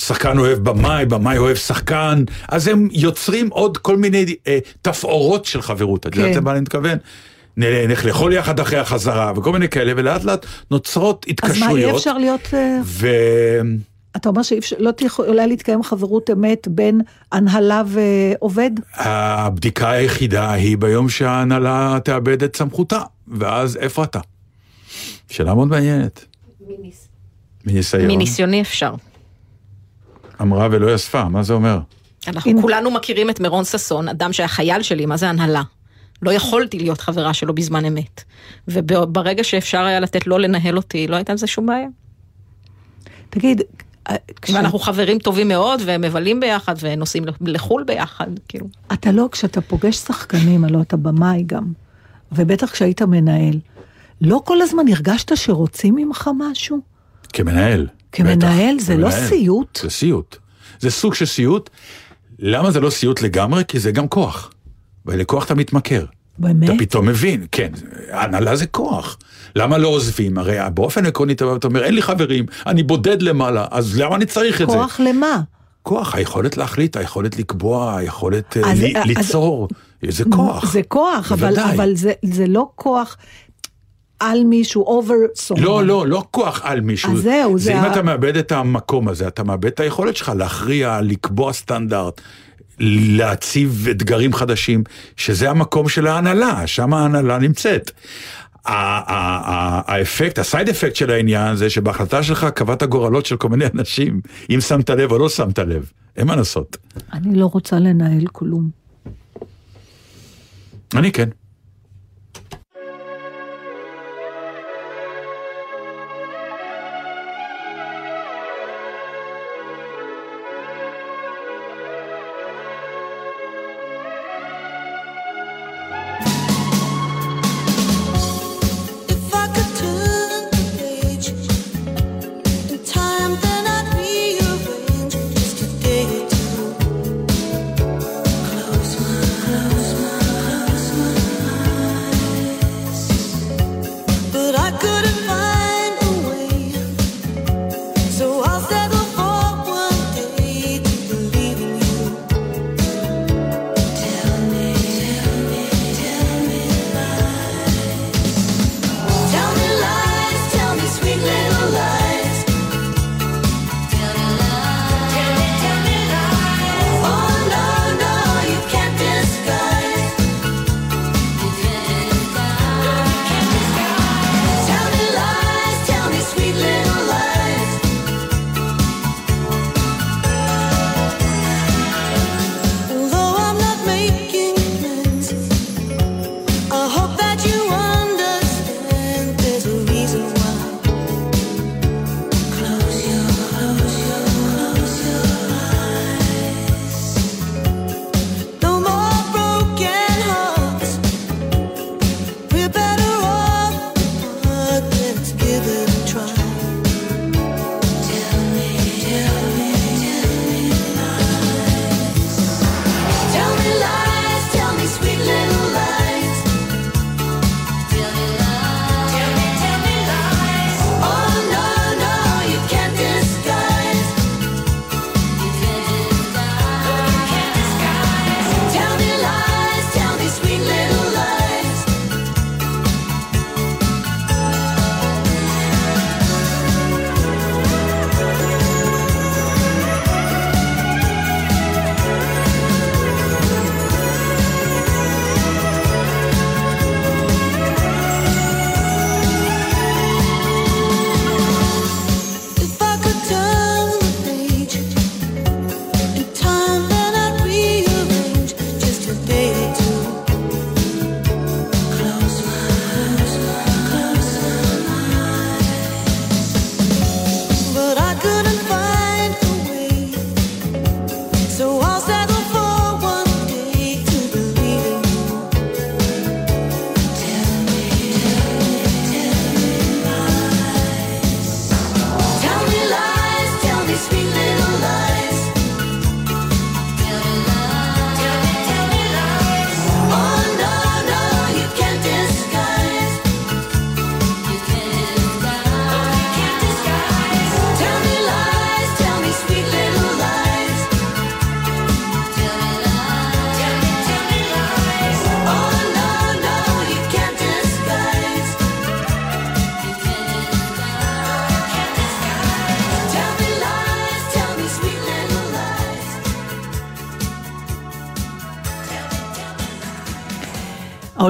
שחקן אוהב במאי, במאי אוהב שחקן, אז הם יוצרים עוד כל מיני אה, תפאורות של חברות, את יודעת כן. למה אני מתכוון? נלך לאכול יחד אחרי החזרה, וכל מיני כאלה, ולאט לאט נוצרות אז מה, אי התקשרויות. אפשר להיות... אה, ו... אתה אומר שלא יכולה להתקיים חברות אמת בין הנהלה ועובד? הבדיקה היחידה היא ביום שההנהלה תאבד את סמכותה, ואז איפה אתה? שאלה מאוד מעניינת. מניסיון. מניסיוני אפשר. אמרה ולא יספה, מה זה אומר? אנחנו אם- כולנו מכירים את מירון ששון, אדם שהיה חייל שלי, מה זה הנהלה? לא יכולתי להיות חברה שלו בזמן אמת. וברגע שאפשר היה לתת לו לנהל אותי, לא הייתה עם זה שום בעיה. תגיד, כש- ואנחנו חברים טובים מאוד, ומבלים ביחד, ונוסעים לחו"ל ביחד, כאילו. אתה לא, כשאתה פוגש שחקנים, הלוא אתה במאי גם, ובטח כשהיית מנהל, לא כל הזמן הרגשת שרוצים ממך משהו? כמנהל. כמנהל בטח, זה לא כמנהל. סיוט? זה סיוט. זה סוג של סיוט. למה זה לא סיוט לגמרי? כי זה גם כוח. ולכוח אתה מתמכר. באמת? אתה פתאום מבין, כן, הנהלה זה כוח. למה לא עוזבים? הרי באופן עקרוני אתה אומר, אין לי חברים, אני בודד למעלה, אז למה אני צריך את זה? כוח למה? כוח, היכולת להחליט, היכולת לקבוע, היכולת אה, אז- ל- אז- ליצור, זה כוח. זה כוח, אבל. אבל זה, זה לא כוח על מישהו, over someone. לא, לא, לא כוח על מישהו. אז זהו, זה זה אם ה- אתה מאבד את המקום הזה, אתה מאבד את היכולת שלך להכריע, לקבוע סטנדרט, להציב אתגרים חדשים, שזה המקום של ההנהלה, שם ההנהלה נמצאת. האפקט, הסייד אפקט של העניין זה שבהחלטה שלך קבעת גורלות של כל מיני אנשים, אם שמת לב או לא שמת לב, אין מה לעשות. אני לא רוצה לנהל כלום. אני כן.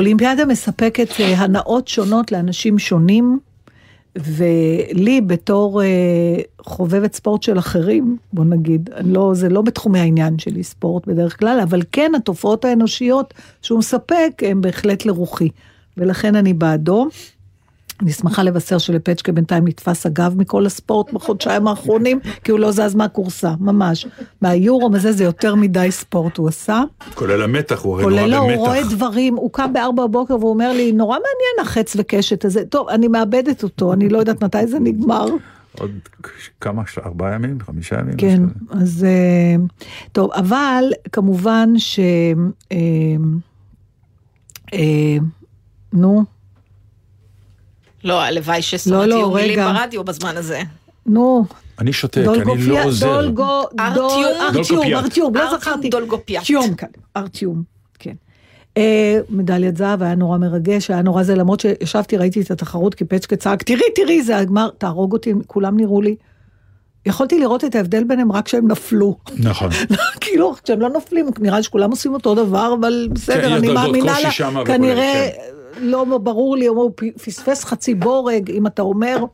האולימפיאדה מספקת אה, הנאות שונות לאנשים שונים, ולי בתור אה, חובבת ספורט של אחרים, בוא נגיד, לא, זה לא בתחומי העניין שלי ספורט בדרך כלל, אבל כן התופעות האנושיות שהוא מספק הן בהחלט לרוחי, ולכן אני בעדו. אני שמחה לבשר שלפצ'קה בינתיים נתפס הגב מכל הספורט בחודשיים האחרונים, כי הוא לא זז מהכורסה, ממש. מהיורו מזה זה יותר מדי ספורט הוא עשה. כולל המתח, הוא הרי כולל לו, נורא הוא רואה במתח. דברים, הוא קם בארבע בבוקר והוא אומר לי, נורא מעניין החץ וקשת הזה. טוב, אני מאבדת אותו, אני לא יודעת מתי זה נגמר. עוד כמה, ארבעה ימים, חמישה ימים? כן, משהו כזה. אז... אה, טוב, אבל כמובן ש... אה, אה, נו, לא, הלוואי לא, ששונאת לא, יהיו מילים. ברדיו בזמן הזה. נו. אני שותק, אני דולגופיה, לא עוזר. דולגו, ארטיום? ארטיום, דולגופיאט. ארטיום, לא זכרתי. דולגופיאט. ארטיום, כן, ארטיום, כן. אה, מדליית זהב היה נורא מרגש, היה נורא זה, למרות שישבתי, ראיתי את התחרות, כי פצ'קה צעק, תראי, תראי, זה הגמר, תהרוג אותי, כולם נראו לי. יכולתי לראות את ההבדל ביניהם רק כשהם נפלו. נכון. <laughs> כאילו, כשהם לא נופלים, נראה לי שכולם עושים אותו דבר, אבל כן, בסדר, יש אני מאמינה לה, כנראה, כן. לא ברור לי, הוא פספס חצי בורג, אם אתה אומר.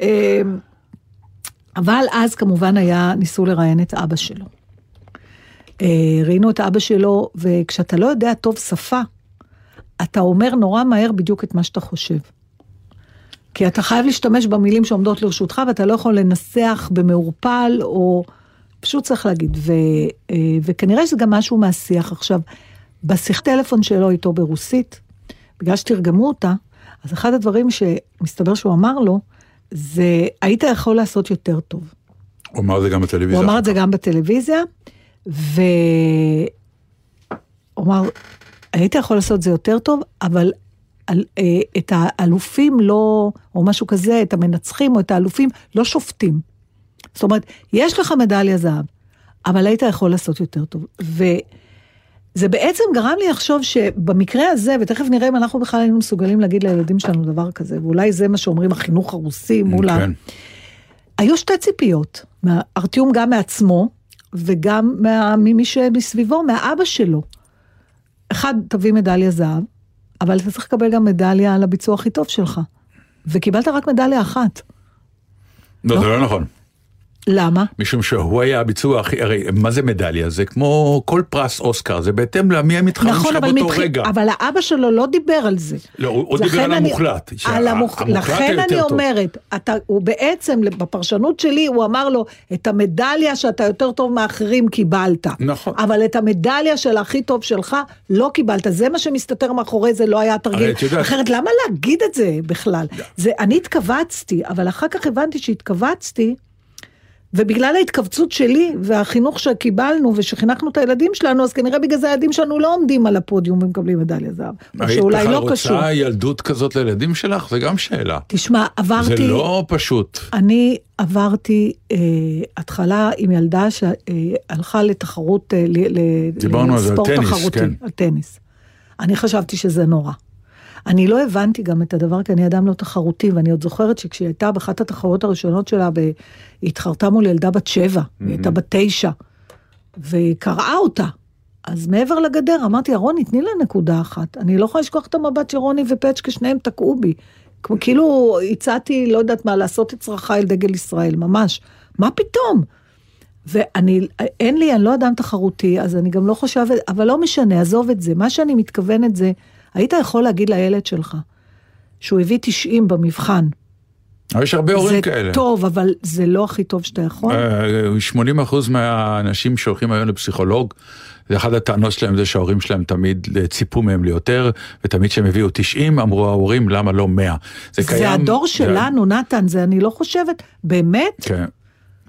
אה, אבל אז כמובן היה, ניסו לראיין את אבא שלו. אה, ראיינו את אבא שלו, וכשאתה לא יודע טוב שפה, אתה אומר נורא מהר בדיוק את מה שאתה חושב. כי אתה חייב להשתמש במילים שעומדות לרשותך, ואתה לא יכול לנסח במעורפל, או פשוט צריך להגיד. ו, אה, וכנראה שזה גם משהו מהשיח. עכשיו, בשיחת טלפון שלו איתו ברוסית, בגלל שתרגמו אותה, אז אחד הדברים שמסתבר שהוא אמר לו, זה היית יכול לעשות יותר טוב. הוא אמר את זה גם בטלוויזיה. הוא אמר את זה גם בטלוויזיה, והוא אמר, היית יכול לעשות זה יותר טוב, אבל על, אה, את האלופים לא, או משהו כזה, את המנצחים או את האלופים, לא שופטים. זאת אומרת, יש לך מדליה זהב, אבל היית יכול לעשות יותר טוב. וזה בעצם גרם לי לחשוב שבמקרה הזה, ותכף נראה אם אנחנו בכלל היינו מסוגלים להגיד לילדים שלנו דבר כזה, ואולי זה מה שאומרים החינוך הרוסי מול ה... כן. היו שתי ציפיות, ארטיום גם מעצמו, וגם מה, ממי שמסביבו, מהאבא שלו. אחד, תביא מדליה זהב, אבל אתה צריך לקבל גם מדליה על הביצוע הכי טוב שלך. וקיבלת רק מדליה אחת. לא, זה לא נכון. למה? משום שהוא היה הביצוע הכי, הרי מה זה מדליה? זה כמו כל פרס אוסקר, זה בהתאם למי המתחרים נכון, שלך באותו מבח... רגע. אבל האבא שלו לא דיבר על זה. לא, הוא הוא דיבר על אני- המוחלט. על המוח... המוחלט לכן אני טוב. אומרת, אתה, הוא בעצם, בפרשנות שלי, הוא אמר לו, את המדליה שאתה יותר טוב מאחרים קיבלת. נכון. אבל את המדליה של הכי טוב שלך לא קיבלת. זה מה שמסתתר מאחורי זה, לא היה תרגיל. את יודעת- אחרת, למה להגיד את זה בכלל? זה, אני התכווצתי, אבל אחר כך הבנתי שהתכווצתי, ובגלל ההתכווצות שלי והחינוך שקיבלנו ושחינכנו את הילדים שלנו, אז כנראה בגלל זה הילדים שלנו לא עומדים על הפודיום ומקבלים מדליה זהב. או היית שאולי בכלל לא קשור. רוצה ילדות כזאת לילדים שלך? זה גם שאלה. תשמע, עברתי... זה לא פשוט. אני עברתי אה, התחלה עם ילדה שהלכה לתחרות, אה, ל- ל- דיברנו על זה, על לספורט טניס, תחרותי, כן. על טניס. אני חשבתי שזה נורא. אני לא הבנתי גם את הדבר, כי אני אדם לא תחרותי, ואני עוד זוכרת שכשהיא הייתה באחת התחרויות הראשונות שלה, ב... היא התחרתה מול ילדה בת שבע, היא הייתה בת תשע, והיא קראה אותה. אז מעבר לגדר, אמרתי, רוני, תני לה נקודה אחת. אני לא יכולה לשכוח את המבט שרוני ופצ'קה, שניהם תקעו בי. כמו כאילו הצעתי, לא יודעת מה, לעשות את צרכיי על דגל ישראל, ממש. מה פתאום? ואני, אין לי, אני לא אדם תחרותי, אז אני גם לא חושבת, אבל לא משנה, עזוב את זה. מה שאני מתכוונת זה, היית יכול להגיד לילד שלך, שהוא הביא 90 במבחן. אבל יש הרבה זה הורים כאלה. טוב, אבל זה לא הכי טוב שאתה יכול. אה, 80 אחוז מהאנשים שהולכים היום לפסיכולוג, זה אחת הטענות שלהם זה שההורים שלהם תמיד ציפו מהם ליותר, ותמיד כשהם הביאו 90 אמרו ההורים למה לא 100. זה זה קיים. הדור שלנו, נתן, זה אני לא חושבת, באמת? כן.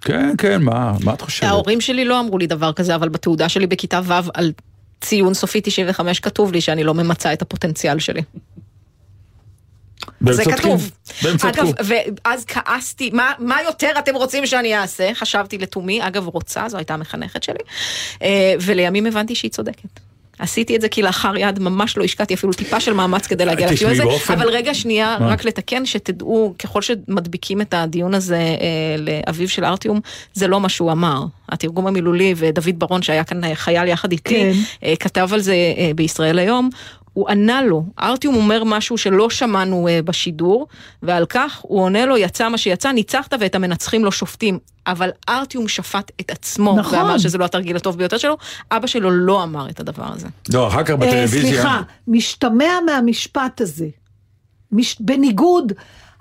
כן, כן, מה, מה את חושבת? ההורים שלי לא אמרו לי דבר כזה, אבל בתעודה שלי בכיתה ו' על ציון סופי 95 כתוב לי שאני לא ממצה את הפוטנציאל שלי. זה. כתוב. אגב, ואז כעסתי, מה, מה יותר אתם רוצים שאני אעשה? חשבתי לתומי, אגב רוצה, זו הייתה המחנכת שלי, אה, ולימים הבנתי שהיא צודקת. עשיתי את זה כי לאחר יד ממש לא השקעתי אפילו טיפה של מאמץ כדי להגיע תשמעי, לטיול הזה, באופן- אבל רגע שנייה, מה? רק לתקן, שתדעו, ככל שמדביקים את הדיון הזה אה, לאביו של ארטיום, זה לא מה שהוא אמר. התרגום המילולי, ודוד ברון שהיה כאן אה, חייל יחד איתי, כן. אה, כתב על זה אה, בישראל היום. הוא ענה לו, ארטיום אומר משהו שלא שמענו uh, בשידור, ועל כך הוא עונה לו, יצא מה שיצא, ניצחת ואת המנצחים לא שופטים. אבל ארטיום שפט את עצמו, נכון. ואמר שזה לא התרגיל הטוב ביותר שלו, אבא שלו לא אמר את הדבר הזה. לא, אחר כך אה, בטלוויזיה... סליחה, משתמע מהמשפט הזה. מש... בניגוד,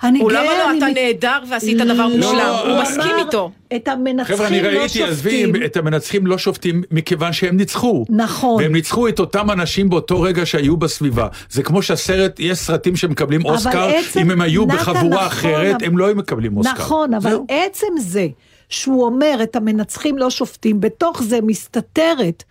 הוא גאה... למה לא, אני אתה נהדר ועשית דבר לא, מושלם, הוא הוא מסכים אמר, איתו. את המנצחים חבר'ה, אני לא ראיתי, עזבי, שופטים. את המנצחים לא שופטים מכיוון שהם ניצחו. נכון. והם ניצחו את אותם אנשים באותו רגע שהיו בסביבה. זה כמו שהסרט, יש סרטים שמקבלים אוסקר, עצם- אם הם היו בחבורה נכון, אחרת, הם לא היו מקבלים אוסקר. נכון, אבל. עצם זה שהוא אומר את המנצחים לא שופטים, בתוך זה מסתתרת,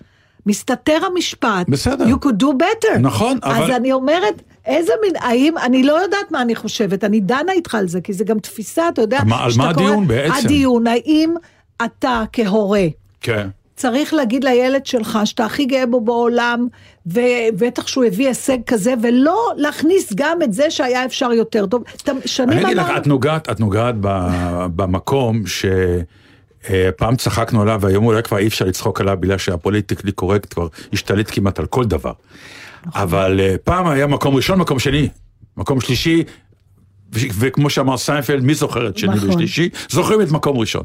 מסתתר המשפט, בסדר. you could do better. נכון, אז אבל- אני אומרת, איזה מין, האם, אני לא יודעת מה אני חושבת, אני דנה איתך על זה, כי זה גם תפיסה, אתה יודע, מה- על מה קורא- הדיון בעצם? הדיון, האם אתה כהורה, כן. צריך להגיד לילד שלך שאתה הכי גאה בו בעולם, ובטח שהוא הביא הישג כזה, ולא להכניס גם את זה שהיה אפשר יותר טוב. שנים אני אגיד לך, את נוגעת, את נוגעת במקום שפעם צחקנו עליו, והיום אולי כבר אי אפשר לצחוק עליו בגלל שה politically correct כבר השתלט כמעט על כל דבר. אבל אה, פעם היה מקום ראשון, מקום שני, מקום שלישי, וכמו שאמר סיינפלד, מי זוכר את שני נכון. ושלישי? זוכרים את מקום ראשון.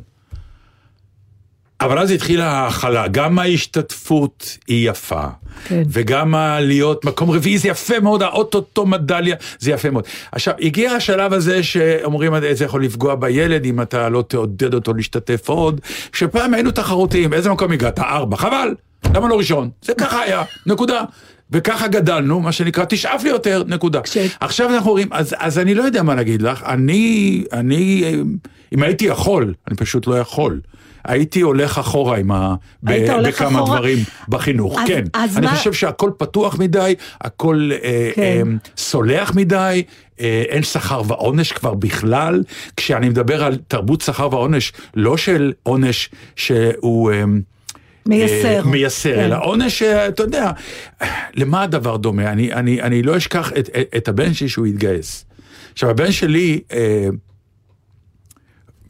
אבל אז התחילה ההכלה, גם ההשתתפות היא יפה, כן. וגם להיות מקום רביעי זה יפה מאוד, האוטוטו מדליה זה יפה מאוד. עכשיו, הגיע השלב הזה שאומרים, זה יכול לפגוע בילד אם אתה לא תעודד אותו להשתתף עוד, שפעם היינו תחרותיים, באיזה מקום הגעת? ארבע, חבל, למה לא ראשון? זה ככה היה, נקודה. וככה גדלנו, מה שנקרא, תשאף לי יותר, נקודה. כש- עכשיו אנחנו רואים, אז, אז אני לא יודע מה להגיד לך, אני, אני, אה, אם הייתי יכול, אני פשוט לא יכול. הייתי הולך אחורה עם ה... ב- היית הולך בכמה אחורה? דברים בחינוך, אז- כן. אז אני מה- חושב שהכל פתוח מדי, הכל אה, כן. אה, סולח מדי, אה, אין שכר ועונש כבר בכלל. כשאני מדבר על תרבות שכר ועונש, לא של עונש שהוא... אה, מייסר. אה, מייסר, כן. אלא עונש, אה, אתה יודע, למה הדבר דומה? אני, אני, אני לא אשכח את, את, את הבן שלי שהוא התגייס. עכשיו, הבן שלי, אה,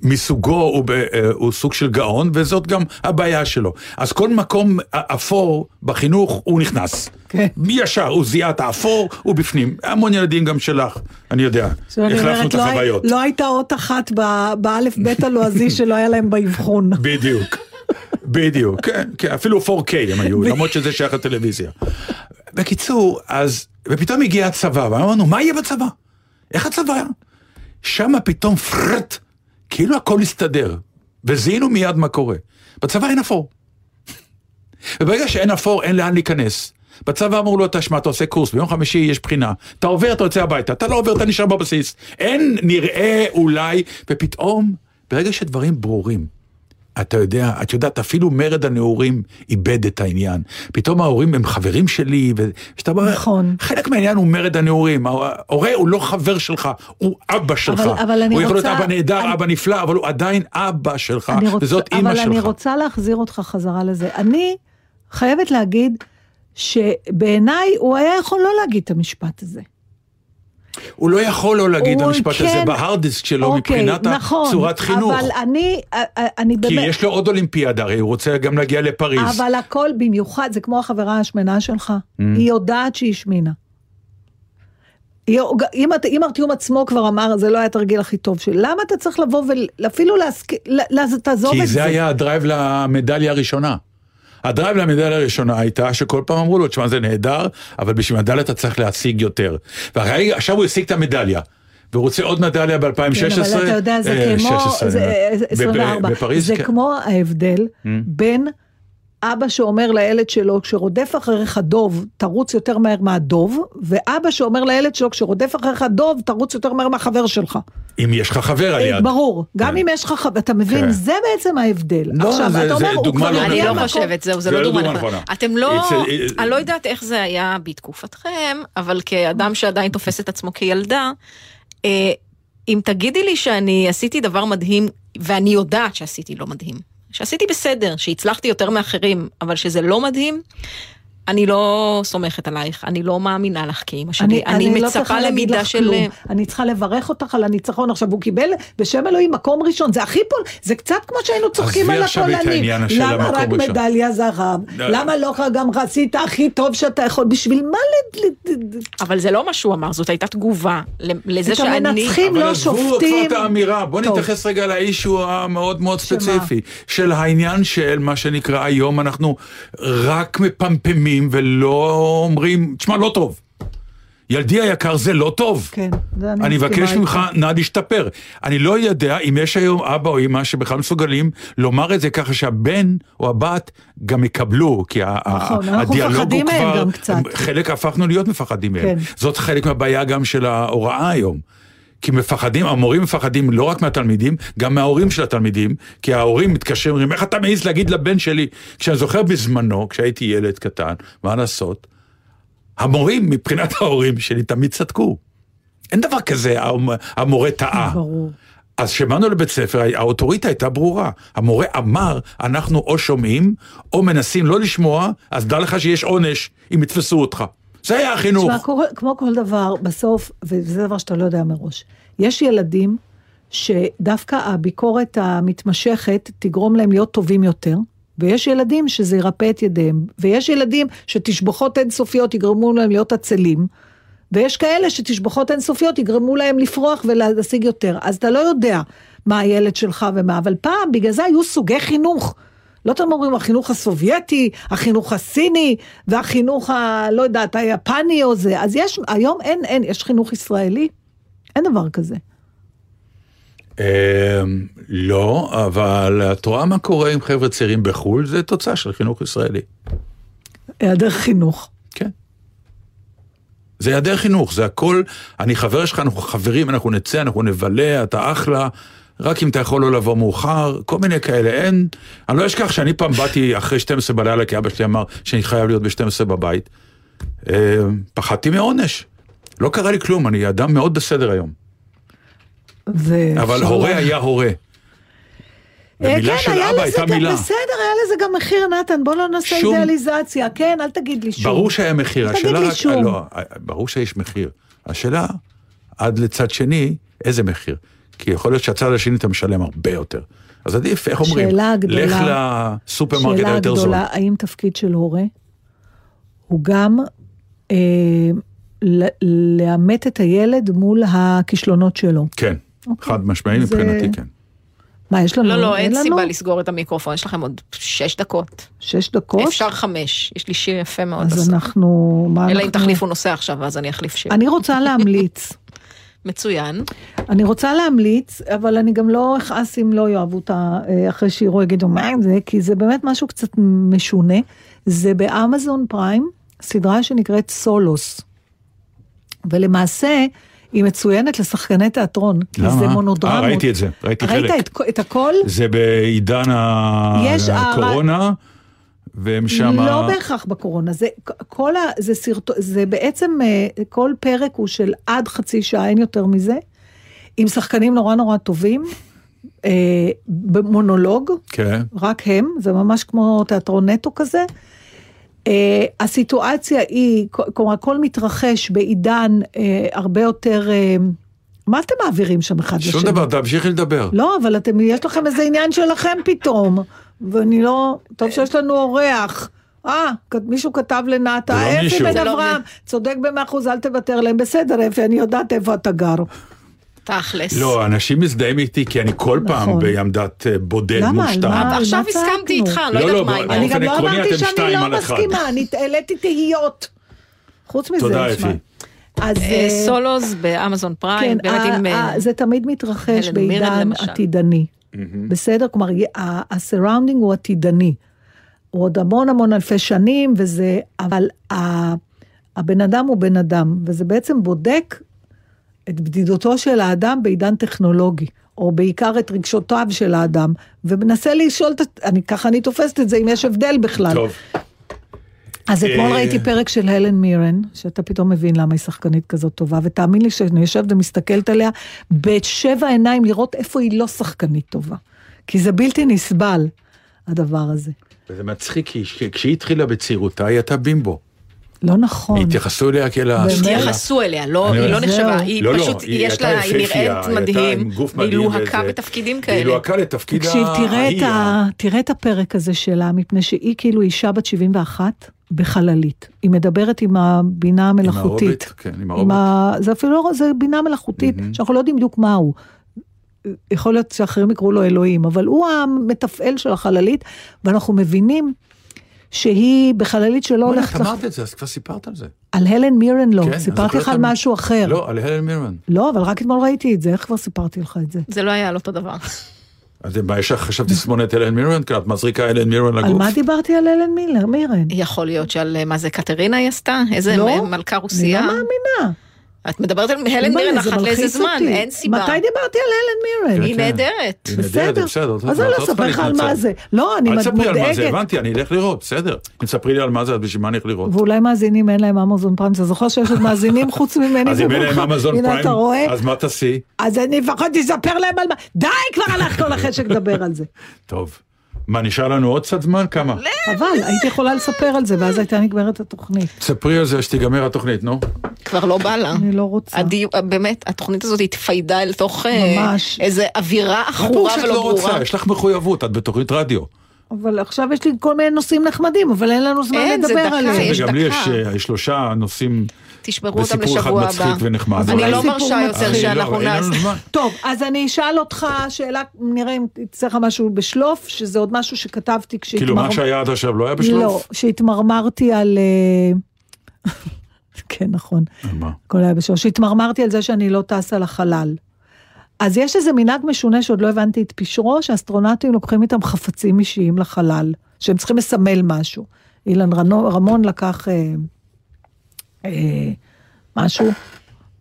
מסוגו הוא, ב, אה, הוא סוג של גאון, וזאת גם הבעיה שלו. אז כל מקום אפור בחינוך, הוא נכנס. כן. ישר, הוא זיהה את האפור, הוא בפנים. המון ילדים גם שלך, אני יודע. החלפנו את לא, החוויות. לא הייתה אות אחת באלף בית הלועזי שלא היה להם באבחון. בדיוק. בדיוק, כן, כן, אפילו 4K הם היו, למרות שזה שייך לטלוויזיה. בקיצור, אז, ופתאום הגיע הצבא, ואמרנו, מה יהיה בצבא? איך הצבא? שם פתאום פרט, כאילו הכל הסתדר, וזיהינו מיד מה קורה. בצבא אין אפור. וברגע שאין אפור, אין לאן להיכנס. בצבא אמרו לו, תשמע, אתה עושה קורס, ביום חמישי יש בחינה. אתה עובר, אתה יוצא הביתה, אתה לא עובר, אתה נשאר בבסיס. אין, נראה, אולי, ופתאום, ברגע שדברים ברורים, אתה יודע, את יודעת, אפילו מרד הנעורים איבד את העניין. פתאום ההורים הם חברים שלי, ושאתה אומר, נכון. חלק מהעניין הוא מרד הנעורים. ההורה הוא לא חבר שלך, הוא אבא שלך. אבל- אבל אני הוא יכול להיות רוצה- אבא נהדר, אני- אבא נפלא, אבל הוא עדיין אבא שלך, רוצ- וזאת אימא שלך. אבל אני רוצה להחזיר אותך חזרה לזה. אני חייבת להגיד שבעיניי הוא היה יכול לא להגיד את המשפט הזה. הוא לא יכול לא להגיד המשפט הזה כן- בהארד דיסק שלו אוקיי, מבחינת נכון, צורת חינוך. אבל אני, אה, אה, אני כי באמת... יש לו עוד אולימפיאדה, הרי הוא רוצה גם להגיע לפריז. אבל הכל במיוחד, זה כמו החברה השמנה שלך, Mm. היא יודעת שהיא השמינה. אם, ארטיום עצמו כבר אמר, זה לא היה התרגיל הכי טוב שלי, למה אתה צריך לבוא ואפילו להסכים, תעזוב כי את זה זה. היה ה drive למדליה הראשונה. ה drive למדליה הראשונה הייתה שכל פעם אמרו לו, תשמע זה נהדר, אבל בשביל מדליה אתה צריך להשיג יותר. והרגע, עכשיו הוא השיג את המדליה. והוא רוצה עוד מדליה ב-2016. כן, אבל אתה יודע, זה כמו, זה, אה, 24, בפריז, זה כן. כמו ההבדל בין אבא שאומר לילד שלו, כשרודף אחריך דוב, תרוץ יותר מהר מהדוב, ואבא שאומר לילד שלו, כשרודף אחריך דוב, תרוץ יותר מהר מהחבר שלך. אם יש לך חבר על יד. ברור, גם כן. אם יש לך חבר, אתה מבין, כן. זה בעצם ההבדל. לא, זה- דוגמה לא אני הגיע לא נכונה. חושבת, זהו, זה לא לא דוגמה נכונה. נכונה. אתם לא, אני לא יודעת איך זה היה בתקופתכם, אבל כאדם שעדיין תופס את עצמו כילדה, אה, אם תגידי לי שאני עשיתי דבר מדהים, ואני יודעת שעשיתי לא מדהים, שעשיתי בסדר, שהצלחתי יותר מאחרים, אבל שזה לא מדהים, אני לא סומכת עלייך, אני לא מאמינה לך כאימא שלי, אני, לא מצפה להגיד למידה לך של... כלום. אני צריכה לברך אותך על הניצחון. עכשיו, הוא קיבל בשם אלוהים מקום ראשון, זה הכי פול, זה קצת כמו שהיינו צוחקים על את הפולנים. למה רק ראשון? מדליה זהב? לא. למה לא גם עשית הכי טוב שאתה יכול? בשביל מה ל... ל- ל- אבל זה לא מה שהוא אמר, זאת הייתה תגובה ל- לזה את שאני... המנצחים אבל לא עזבו כבר שופטים. את האמירה, בוא טוב. נתייחס רגע לאישו המאוד מאוד? ספציפי, של העניין של מה שנקרא היום אנחנו רק מפמפמים ולא אומרים, תשמע, לא טוב. ילדי היקר זה לא טוב. כן, זה אני אני מבקש. ממך, נא להשתפר. אני לא יודע אם יש היום אבא או אמא שבכלל מסוגלים לומר את זה ככה שהבן או הבת גם יקבלו, כי נכון, ה- הדיאלוג הוא מפחדים מהם כבר, גם קצת. חלק הפכנו להיות מפחדים מהם. כן. זאת חלק מהבעיה גם של ההוראה היום. כי מפחדים, המורים מפחדים לא רק מהתלמידים, גם מההורים של התלמידים, כי ההורים מתקשרים, אומרים, איך אתה מעז להגיד לבן שלי? כשאני זוכר בזמנו, כשהייתי ילד קטן, מה לעשות? המורים, מבחינת ההורים שלי, תמיד צדקו. אין דבר כזה, המ- המורה טעה. ברור. אז כשבאנו לבית ספר, האוטוריטה הייתה ברורה. המורה אמר, אנחנו או שומעים, או מנסים לא לשמוע, אז דע לך שיש עונש אם יתפסו אותך. זה היה החינוך. תשמע, כמו- כמו כל דבר, בסוף, וזה דבר שאתה לא יודע מראש, יש ילדים שדווקא הביקורת המתמשכת תגרום להם להיות טובים יותר, ויש ילדים שזה ירפא את ידיהם, ויש ילדים שתשבחות אינסופיות יגרמו להם להיות עצלים, ויש כאלה שתשבחות אינסופיות יגרמו להם לפרוח ולהשיג יותר. אז אתה לא יודע מה הילד שלך ומה, אבל פעם, בגלל זה היו סוגי חינוך. לא אתם אומרים החינוך הסובייטי, החינוך הסיני, והחינוך ה... לא יודעת, היפני או זה. אז יש, היום אין, אין, יש חינוך ישראלי? אין דבר כזה. אמ, לא, אבל את רואה מה קורה עם חבר'ה צעירים בחו"ל, זה תוצאה של חינוך ישראלי. היעדר חינוך. כן. זה היעדר חינוך, זה הכל, אני חבר שלך, אנחנו חברים, אנחנו נצא, אנחנו נבלה, אתה אחלה, רק אם אתה יכול לא לבוא מאוחר, כל מיני כאלה, אין. אני לא אשכח שאני פעם באתי אחרי 12 בלילה, כי אבא שלי אמר שאני חייב להיות ב-12 בבית. אמ, פחדתי מעונש. לא קרה לי כלום, אני אדם מאוד בסדר היום. אבל הורה היה הורה. אה, ומילה כן, של היה אבא הייתה מילה. בסדר, היה לזה גם מחיר, נתן, בוא לא נעשה שום- אידיאליזציה. כן, אל תגיד לי שום. ברור שהיה מחיר, תגיד השאלה לי רק, שום. לא, ברור שיש מחיר. השאלה, עד לצד שני, איזה מחיר? כי יכול להיות שהצד השני אתה משלם הרבה יותר. אז עדיף, איך אומרים? שאלה גדולה. לך לסופרמרקט שאלה היותר זול. גדולה, האם תפקיד של הורה הוא גם אה, לאמת את הילד מול הכישלונות שלו? כן, אוקיי. חד משמעי זה- מבחינתי, כן. מה, יש לנו? לא, לא, אין לנו? סיבה לסגור את המיקרופון, יש לכם עוד שש דקות. שש דקות? אפשר חמש, יש לי שיר יפה מאוד אז בסוף. אנחנו... אלא אם אנחנו- תחליפו נושא עכשיו, אז אני אחליף שיר. אני רוצה להמליץ. <laughs> מצוין. אני רוצה להמליץ, אבל אני גם לא אכעס אם לא יאהבו אותה אה, אחרי שיראו, יגידו מה עם זה, כי זה באמת משהו קצת משונה. זה באמזון פריים, סדרה שנקראת סולוס. ולמעשה, היא מצוינת לשחקני תיאטרון. כי למה? זה אה, מונודרמות. ראיתי את זה, ראיתי חלק. ראית את, את הכל? זה בעידן ה- יש הר- הקורונה, והם שמה... לא בהכרח בקורונה, זה, כל ה, זה, סרט, זה בעצם, אה, כל פרק הוא של עד חצי שעה, אין יותר מזה, עם שחקנים נורא נורא טובים, אה, במונולוג, כן. רק הם, זה ממש כמו תיאטרון נטו כזה. אה, הסיטואציה היא, כלומר, הכל מתרחש בעידן אה, הרבה יותר, אה, מה אתם מעבירים שם אחד לשני? שום דבר, תמשיכי לדבר. לא, אבל אתם, יש לכם איזה עניין שלכם פתאום, ואני לא, טוב שיש לנו אורח. אה, מישהו כתב לנאטה, זה לא אפי. בן לא אברהם, צודק במאה אחוז, אל תוותר להם, בסדר אפי, אני יודעת איפה אתה גר. תכלס. לא, אנשים מזדהים איתי כי אני כל פעם נכון. בעמדת אה, בודד למה? מושתן. על מה? עכשיו? הסכמתי איתך, לא לא, יודעת מה העניין. אני גם לא אמרתי שאני לא. מסכימה, אני העליתי תהיות. חוץ מזה, תודה. אפי. אז אה, אה, סולוז באמזון פריים, כן, באמת עם... זה תמיד מתרחש בעידן למשל. עתידני. בסדר? כלומר, ה-surrounding הוא עתידני. הוא עוד המון המון אלפי שנים, וזה... אבל ה- הבן אדם הוא בן אדם, וזה בעצם בודק את בדידותו של האדם בעידן טכנולוגי, או בעיקר את רגשותיו של האדם, ומנסה לשאול, אני, ככה אני תופסת את זה, אם יש הבדל בכלל. טוב, אז אתמול אה, ראיתי פרק של הלן מירן, שאתה פתאום מבין למה היא שחקנית כזאת טובה, ותאמין לי שאני יושבת ומסתכלת עליה בשבע עיניים לראות איפה היא לא שחקנית טובה. כי זה בלתי נסבל, הדבר הזה. וזה מצחיק, כי כש- כשהיא התחילה בצעירותה, היא הייתה בימבו. לא נכון. התייחסו אליה כאל ה... באמת? התייחסו אליה, לא, אני היא לא נחשבה. היא לא, לא, פשוט, היא יש לה, היא נראית היא מדהים, עם מדהים לוהקה. בתפקידים היא כאלה. לוהקה לתפקיד תקשיב, תראה את, ההיא, ה... תראה את הפרק הזה שלה, מפני שהיא כאילו אישה בת 71 בחללית. היא מדברת עם הבינה המלאכותית. הרובוט, כן, עם עם הרובוט. ה... זה אפילו לא, זה בינה מלאכותית, שאנחנו לא יודעים בדיוק מהו. יכול להיות שאחרים יקראו לו אלוהים, אבל הוא המתפעל של החללית, ואנחנו מבינים שהיא בחללית שלא הולכת את. אמרת את זה, אז כבר סיפרת על זה. על הלן מירן לא, כן, אני סיפרתי לך על משהו אחר. לא, על הלן מירמן. לא, אבל רק אתמול ראיתי את זה, איך כבר סיפרתי לך את זה? זה לא היה על אותו דבר. אז מה, יש לך עכשיו תסמונת אלן מירמן? כי את מזריקה אלן מירמן על לגוף? מה דיברתי על אלן מילר, מירן? יכול להיות שעל מה זה קטרינה היא עשתה? איזה לא, מלכה אני רוסייה? לא מאמינה. את מדברת על הלן מירן אחת לאיזה זמן, אותי. אין סיבה. מתי דיברתי על אלן מירן? היא כן. נהדרת. היא נהדרת, זה בסדר. אז אני לא אספר לך על מה זה. לא, אני אל תספרי על מה זה, מודאגת. הבנתי, אני אלך לראות, בסדר. אם תספרי לי על מה זה, אז בשביל מה אני אלך לראות? ואולי מאזינים אין להם אמזון פריים, אתה זוכר שיש עוד מאזינים <laughs> חוץ ממני אז אם אין להם? אמזון פריים? אז מה תעשי? אז אני לפחות אספר להם על מה, די כבר הלך כל החשק לדבר על זה. <laughs> טוב. מה, נשאר לנו עוד קצת זמן? כמה? חבל, הייתי יכולה לספר על זה, ואז הייתה נגמרת התוכנית. ספרי על זה שתיגמר התוכנית, נו. כבר לא בא לה. אני לא רוצה. הדיו- באמת, התוכנית הזאת התפיידה אל תוך אה, ממש. איזה אווירה מה עכורה שאת ולא לא ברורה. רוצה? יש לך מחויבות, את בתוכנית רדיו. אבל עכשיו יש לי כל מיני נושאים נחמדים, אבל אין לנו זמן אין, זה לדבר דקה, עליהם. יש וגם לי יש דקה. אה, שלושה נושאים תשברו אותם וסיפור אחד לשבוע מצחיק הבא. ונחמד. אני לא מרשה יותר מצחיק. שאנחנו לא, נעשה. טוב, אז אני אשאל אותך שאלה, נראה אם תצא לך משהו בשלוף, שזה עוד משהו שכתבתי כשהתמר... כאילו מה שהיה עד עכשיו לא היה לא, בשלוף? שהתמרמרתי על... אה, <laughs> כן, נכון. על מה? הכל היה בשלוף. שהתמרמרתי על זה שאני לא טסה לחלל. אז יש איזה מנהג משונה שעוד לא הבנתי את פשרו, שאסטרונאוטים לוקחים איתם חפצים אישיים לחלל, שהם צריכים לסמל משהו. אילן רמון לקח אה, משהו,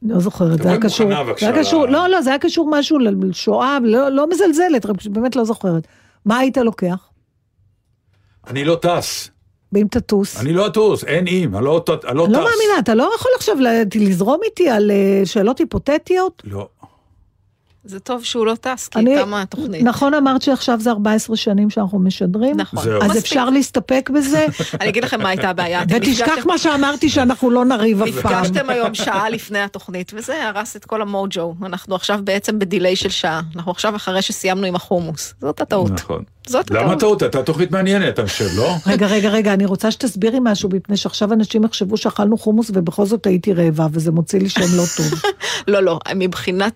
לא זוכרת, זה היה קשור, זה היה קשור, לא, לא, זה היה קשור משהו לשואה, לא, לא מזלזלת, רק באמת לא זוכרת. מה היית לוקח? אני לא טס. ואם תטוס? אני לא אטוס, אין אם, אני לא ט- אני לא אני לא טס. מאמינה, אתה לא יכול עכשיו לזרום איתי על אה, שאלות היפותטיות? לא. זה טוב שהוא לא טס, כי אני- תמה התוכנית. נכון אמרת שעכשיו זה 14 שנים שאנחנו משדרים? נכון. זהו. אז מספיק. אפשר להסתפק בזה? <laughs> אני אגיד לכם מה הייתה הבעיה. ותשכח מה שאמרתי שאנחנו לא נריב אף פעם. נפגשתם היום שעה לפני התוכנית, וזה הרס את כל המוג'ו. אנחנו עכשיו בעצם בדיליי של שעה. אנחנו עכשיו אחרי שסיימנו עם החומוס. זאת הטעות. נכון. זאת למה. טעות? הייתה תוכנית מעניינת, אני חושב, לא? רגע, רגע, רגע, אני רוצה שתסבירי משהו, מפני שעכשיו אנשים יחשבו שאכלנו חומוס ובכל זאת הייתי רעבה, וזה מוציא לי שם לא טוב. <laughs> לא, לא, מבחינת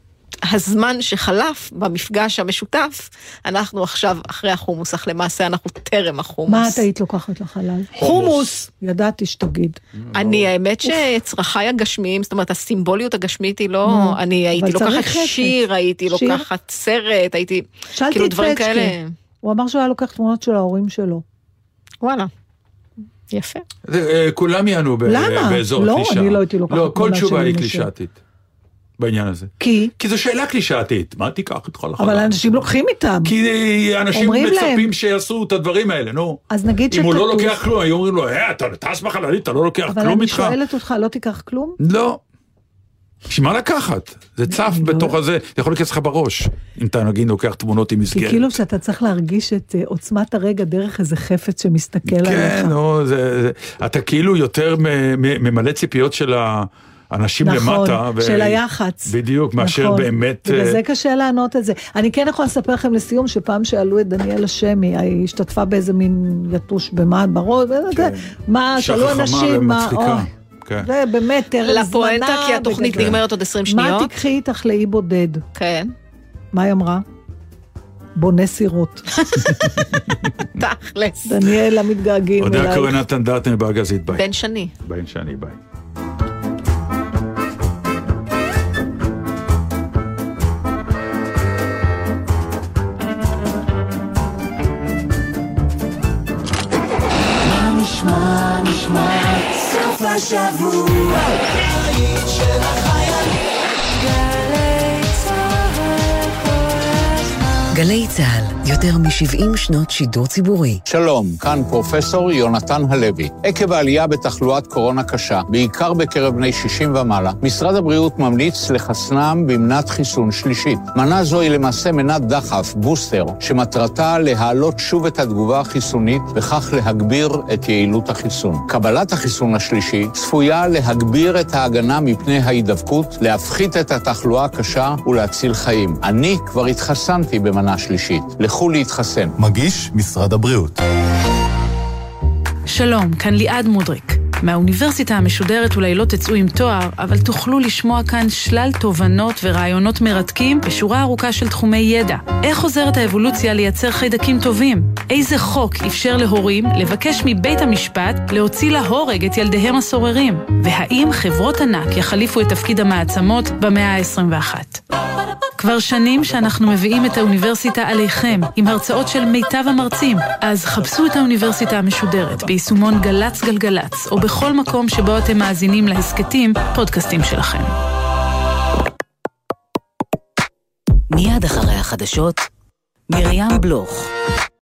הזמן שחלף במפגש המשותף, אנחנו עכשיו אחרי החומוס, אך למעשה אנחנו טרם החומוס. מה את היית לוקחת לחלל? חומוס! ידעתי שתגיד. אני, האמת שצרכיי הגשמיים, זאת אומרת, הסימבוליות הגשמית היא לא... אני הייתי לוקחת. שיר, הייתי? לוקחת סרט, הייתי... שאלתי כאילו את דברים. כאלה. הוא אמר שהוא היה לוקח תמונות של ההורים שלו. וואלה. יפה. זה, אה, כולם יענו ב- למה? באזור לא. אני לא הייתי לוקחת לא, כל תמונה תשובה של היא אמא קלישאתית. בעניין הזה. כי? כי זו שאלה קלישאתית, מה תיקח איתך לחלל? אבל אנשים לוקחים איתם. כי אנשים מצפים להם. שיעשו את הדברים האלה, נו. אז נגיד אם הוא לא לוקח כלום, היו אומרים לו, אה, אתה טס בחללית, אתה לא לוקח אבל כלום אני איתך? שואלת אותך, לא תיקח כלום? לא. בשביל מה לקחת? זה צף אני לא- בתוך הזה, זה יכול להיכנס לך בראש. אם אתה נגיד לוקח תמונות עם כי מסגרת. כאילו שאתה צריך להרגיש את אה, עוצמת הרגע דרך איזה חפץ שמסתכל עליך. כן, זה, זה, אתה כאילו יותר ממלא ציפיות של האנשים נכון, למטה. של היח"צ. בדיוק, מאשר נכון. באמת... בגלל אה, זה קשה לענות את זה. אני כן יכולה לספר לכם לסיום, שפעם שאלו את דניאל השמי, היא השתתפה באיזה מין יתוש במה בראש, וזה, מה, שאלו אנשים, מה, כן. זה באמת. לפואנטה, כי התוכנית. נגמרת עוד 20 מה שניות. תיקחי איתך לאי בודד? כן. מה היא אמרה? בונה סירות. תכלס. דניאל המתגעגעים עוד היה. קורא נתן דטנר בארגזית ביי. בן שני. בן שאני ביי. גלי גלי צה"ל, יותר מ-70 שנות שידור ציבורי. שלום, כאן פרופסור יונתן הלוי. עקב העלייה בתחלואת קורונה קשה, בעיקר בקרב בני 60 ומעלה, משרד הבריאות ממליץ לחסנם במנת חיסון שלישית. מנה זו היא למעשה מנת דחף, בוסטר, שמטרתה להעלות שוב את התגובה החיסונית, וכך להגביר את יעילות החיסון. קבלת החיסון השלישי צפויה להגביר את ההגנה מפני ההידבקות, להפחית את התחלואה הקשה ולהציל חיים. אני כבר התחסנתי במנה שלישית. לכו להתחסן. מגיש משרד הבריאות. שלום, כאן ליעד מודריק. מהאוניברסיטה המשודרת אולי לא תצאו עם תואר, אבל תוכלו לשמוע כאן שלל תובנות ורעיונות מרתקים בשורה ארוכה של תחומי ידע. איך עוזרת האבולוציה לייצר חיידקים טובים? איזה חוק אפשר להורים לבקש מבית המשפט להוציא להורג את ילדיהם הסוררים? והאם חברות ענק יחליפו את תפקיד המעצמות במאה ה-21? כבר שנים שאנחנו מביאים את האוניברסיטה עליכם, עם הרצאות של מיטב המרצים. אז חפשו את האוניברסיטה המשודרת ביישומון גל"צ גלגלצ, או בכל מקום שבו אתם מאזינים להסכתים, פודקאסטים שלכם. מיד אחרי החדשות, מרים בלוך.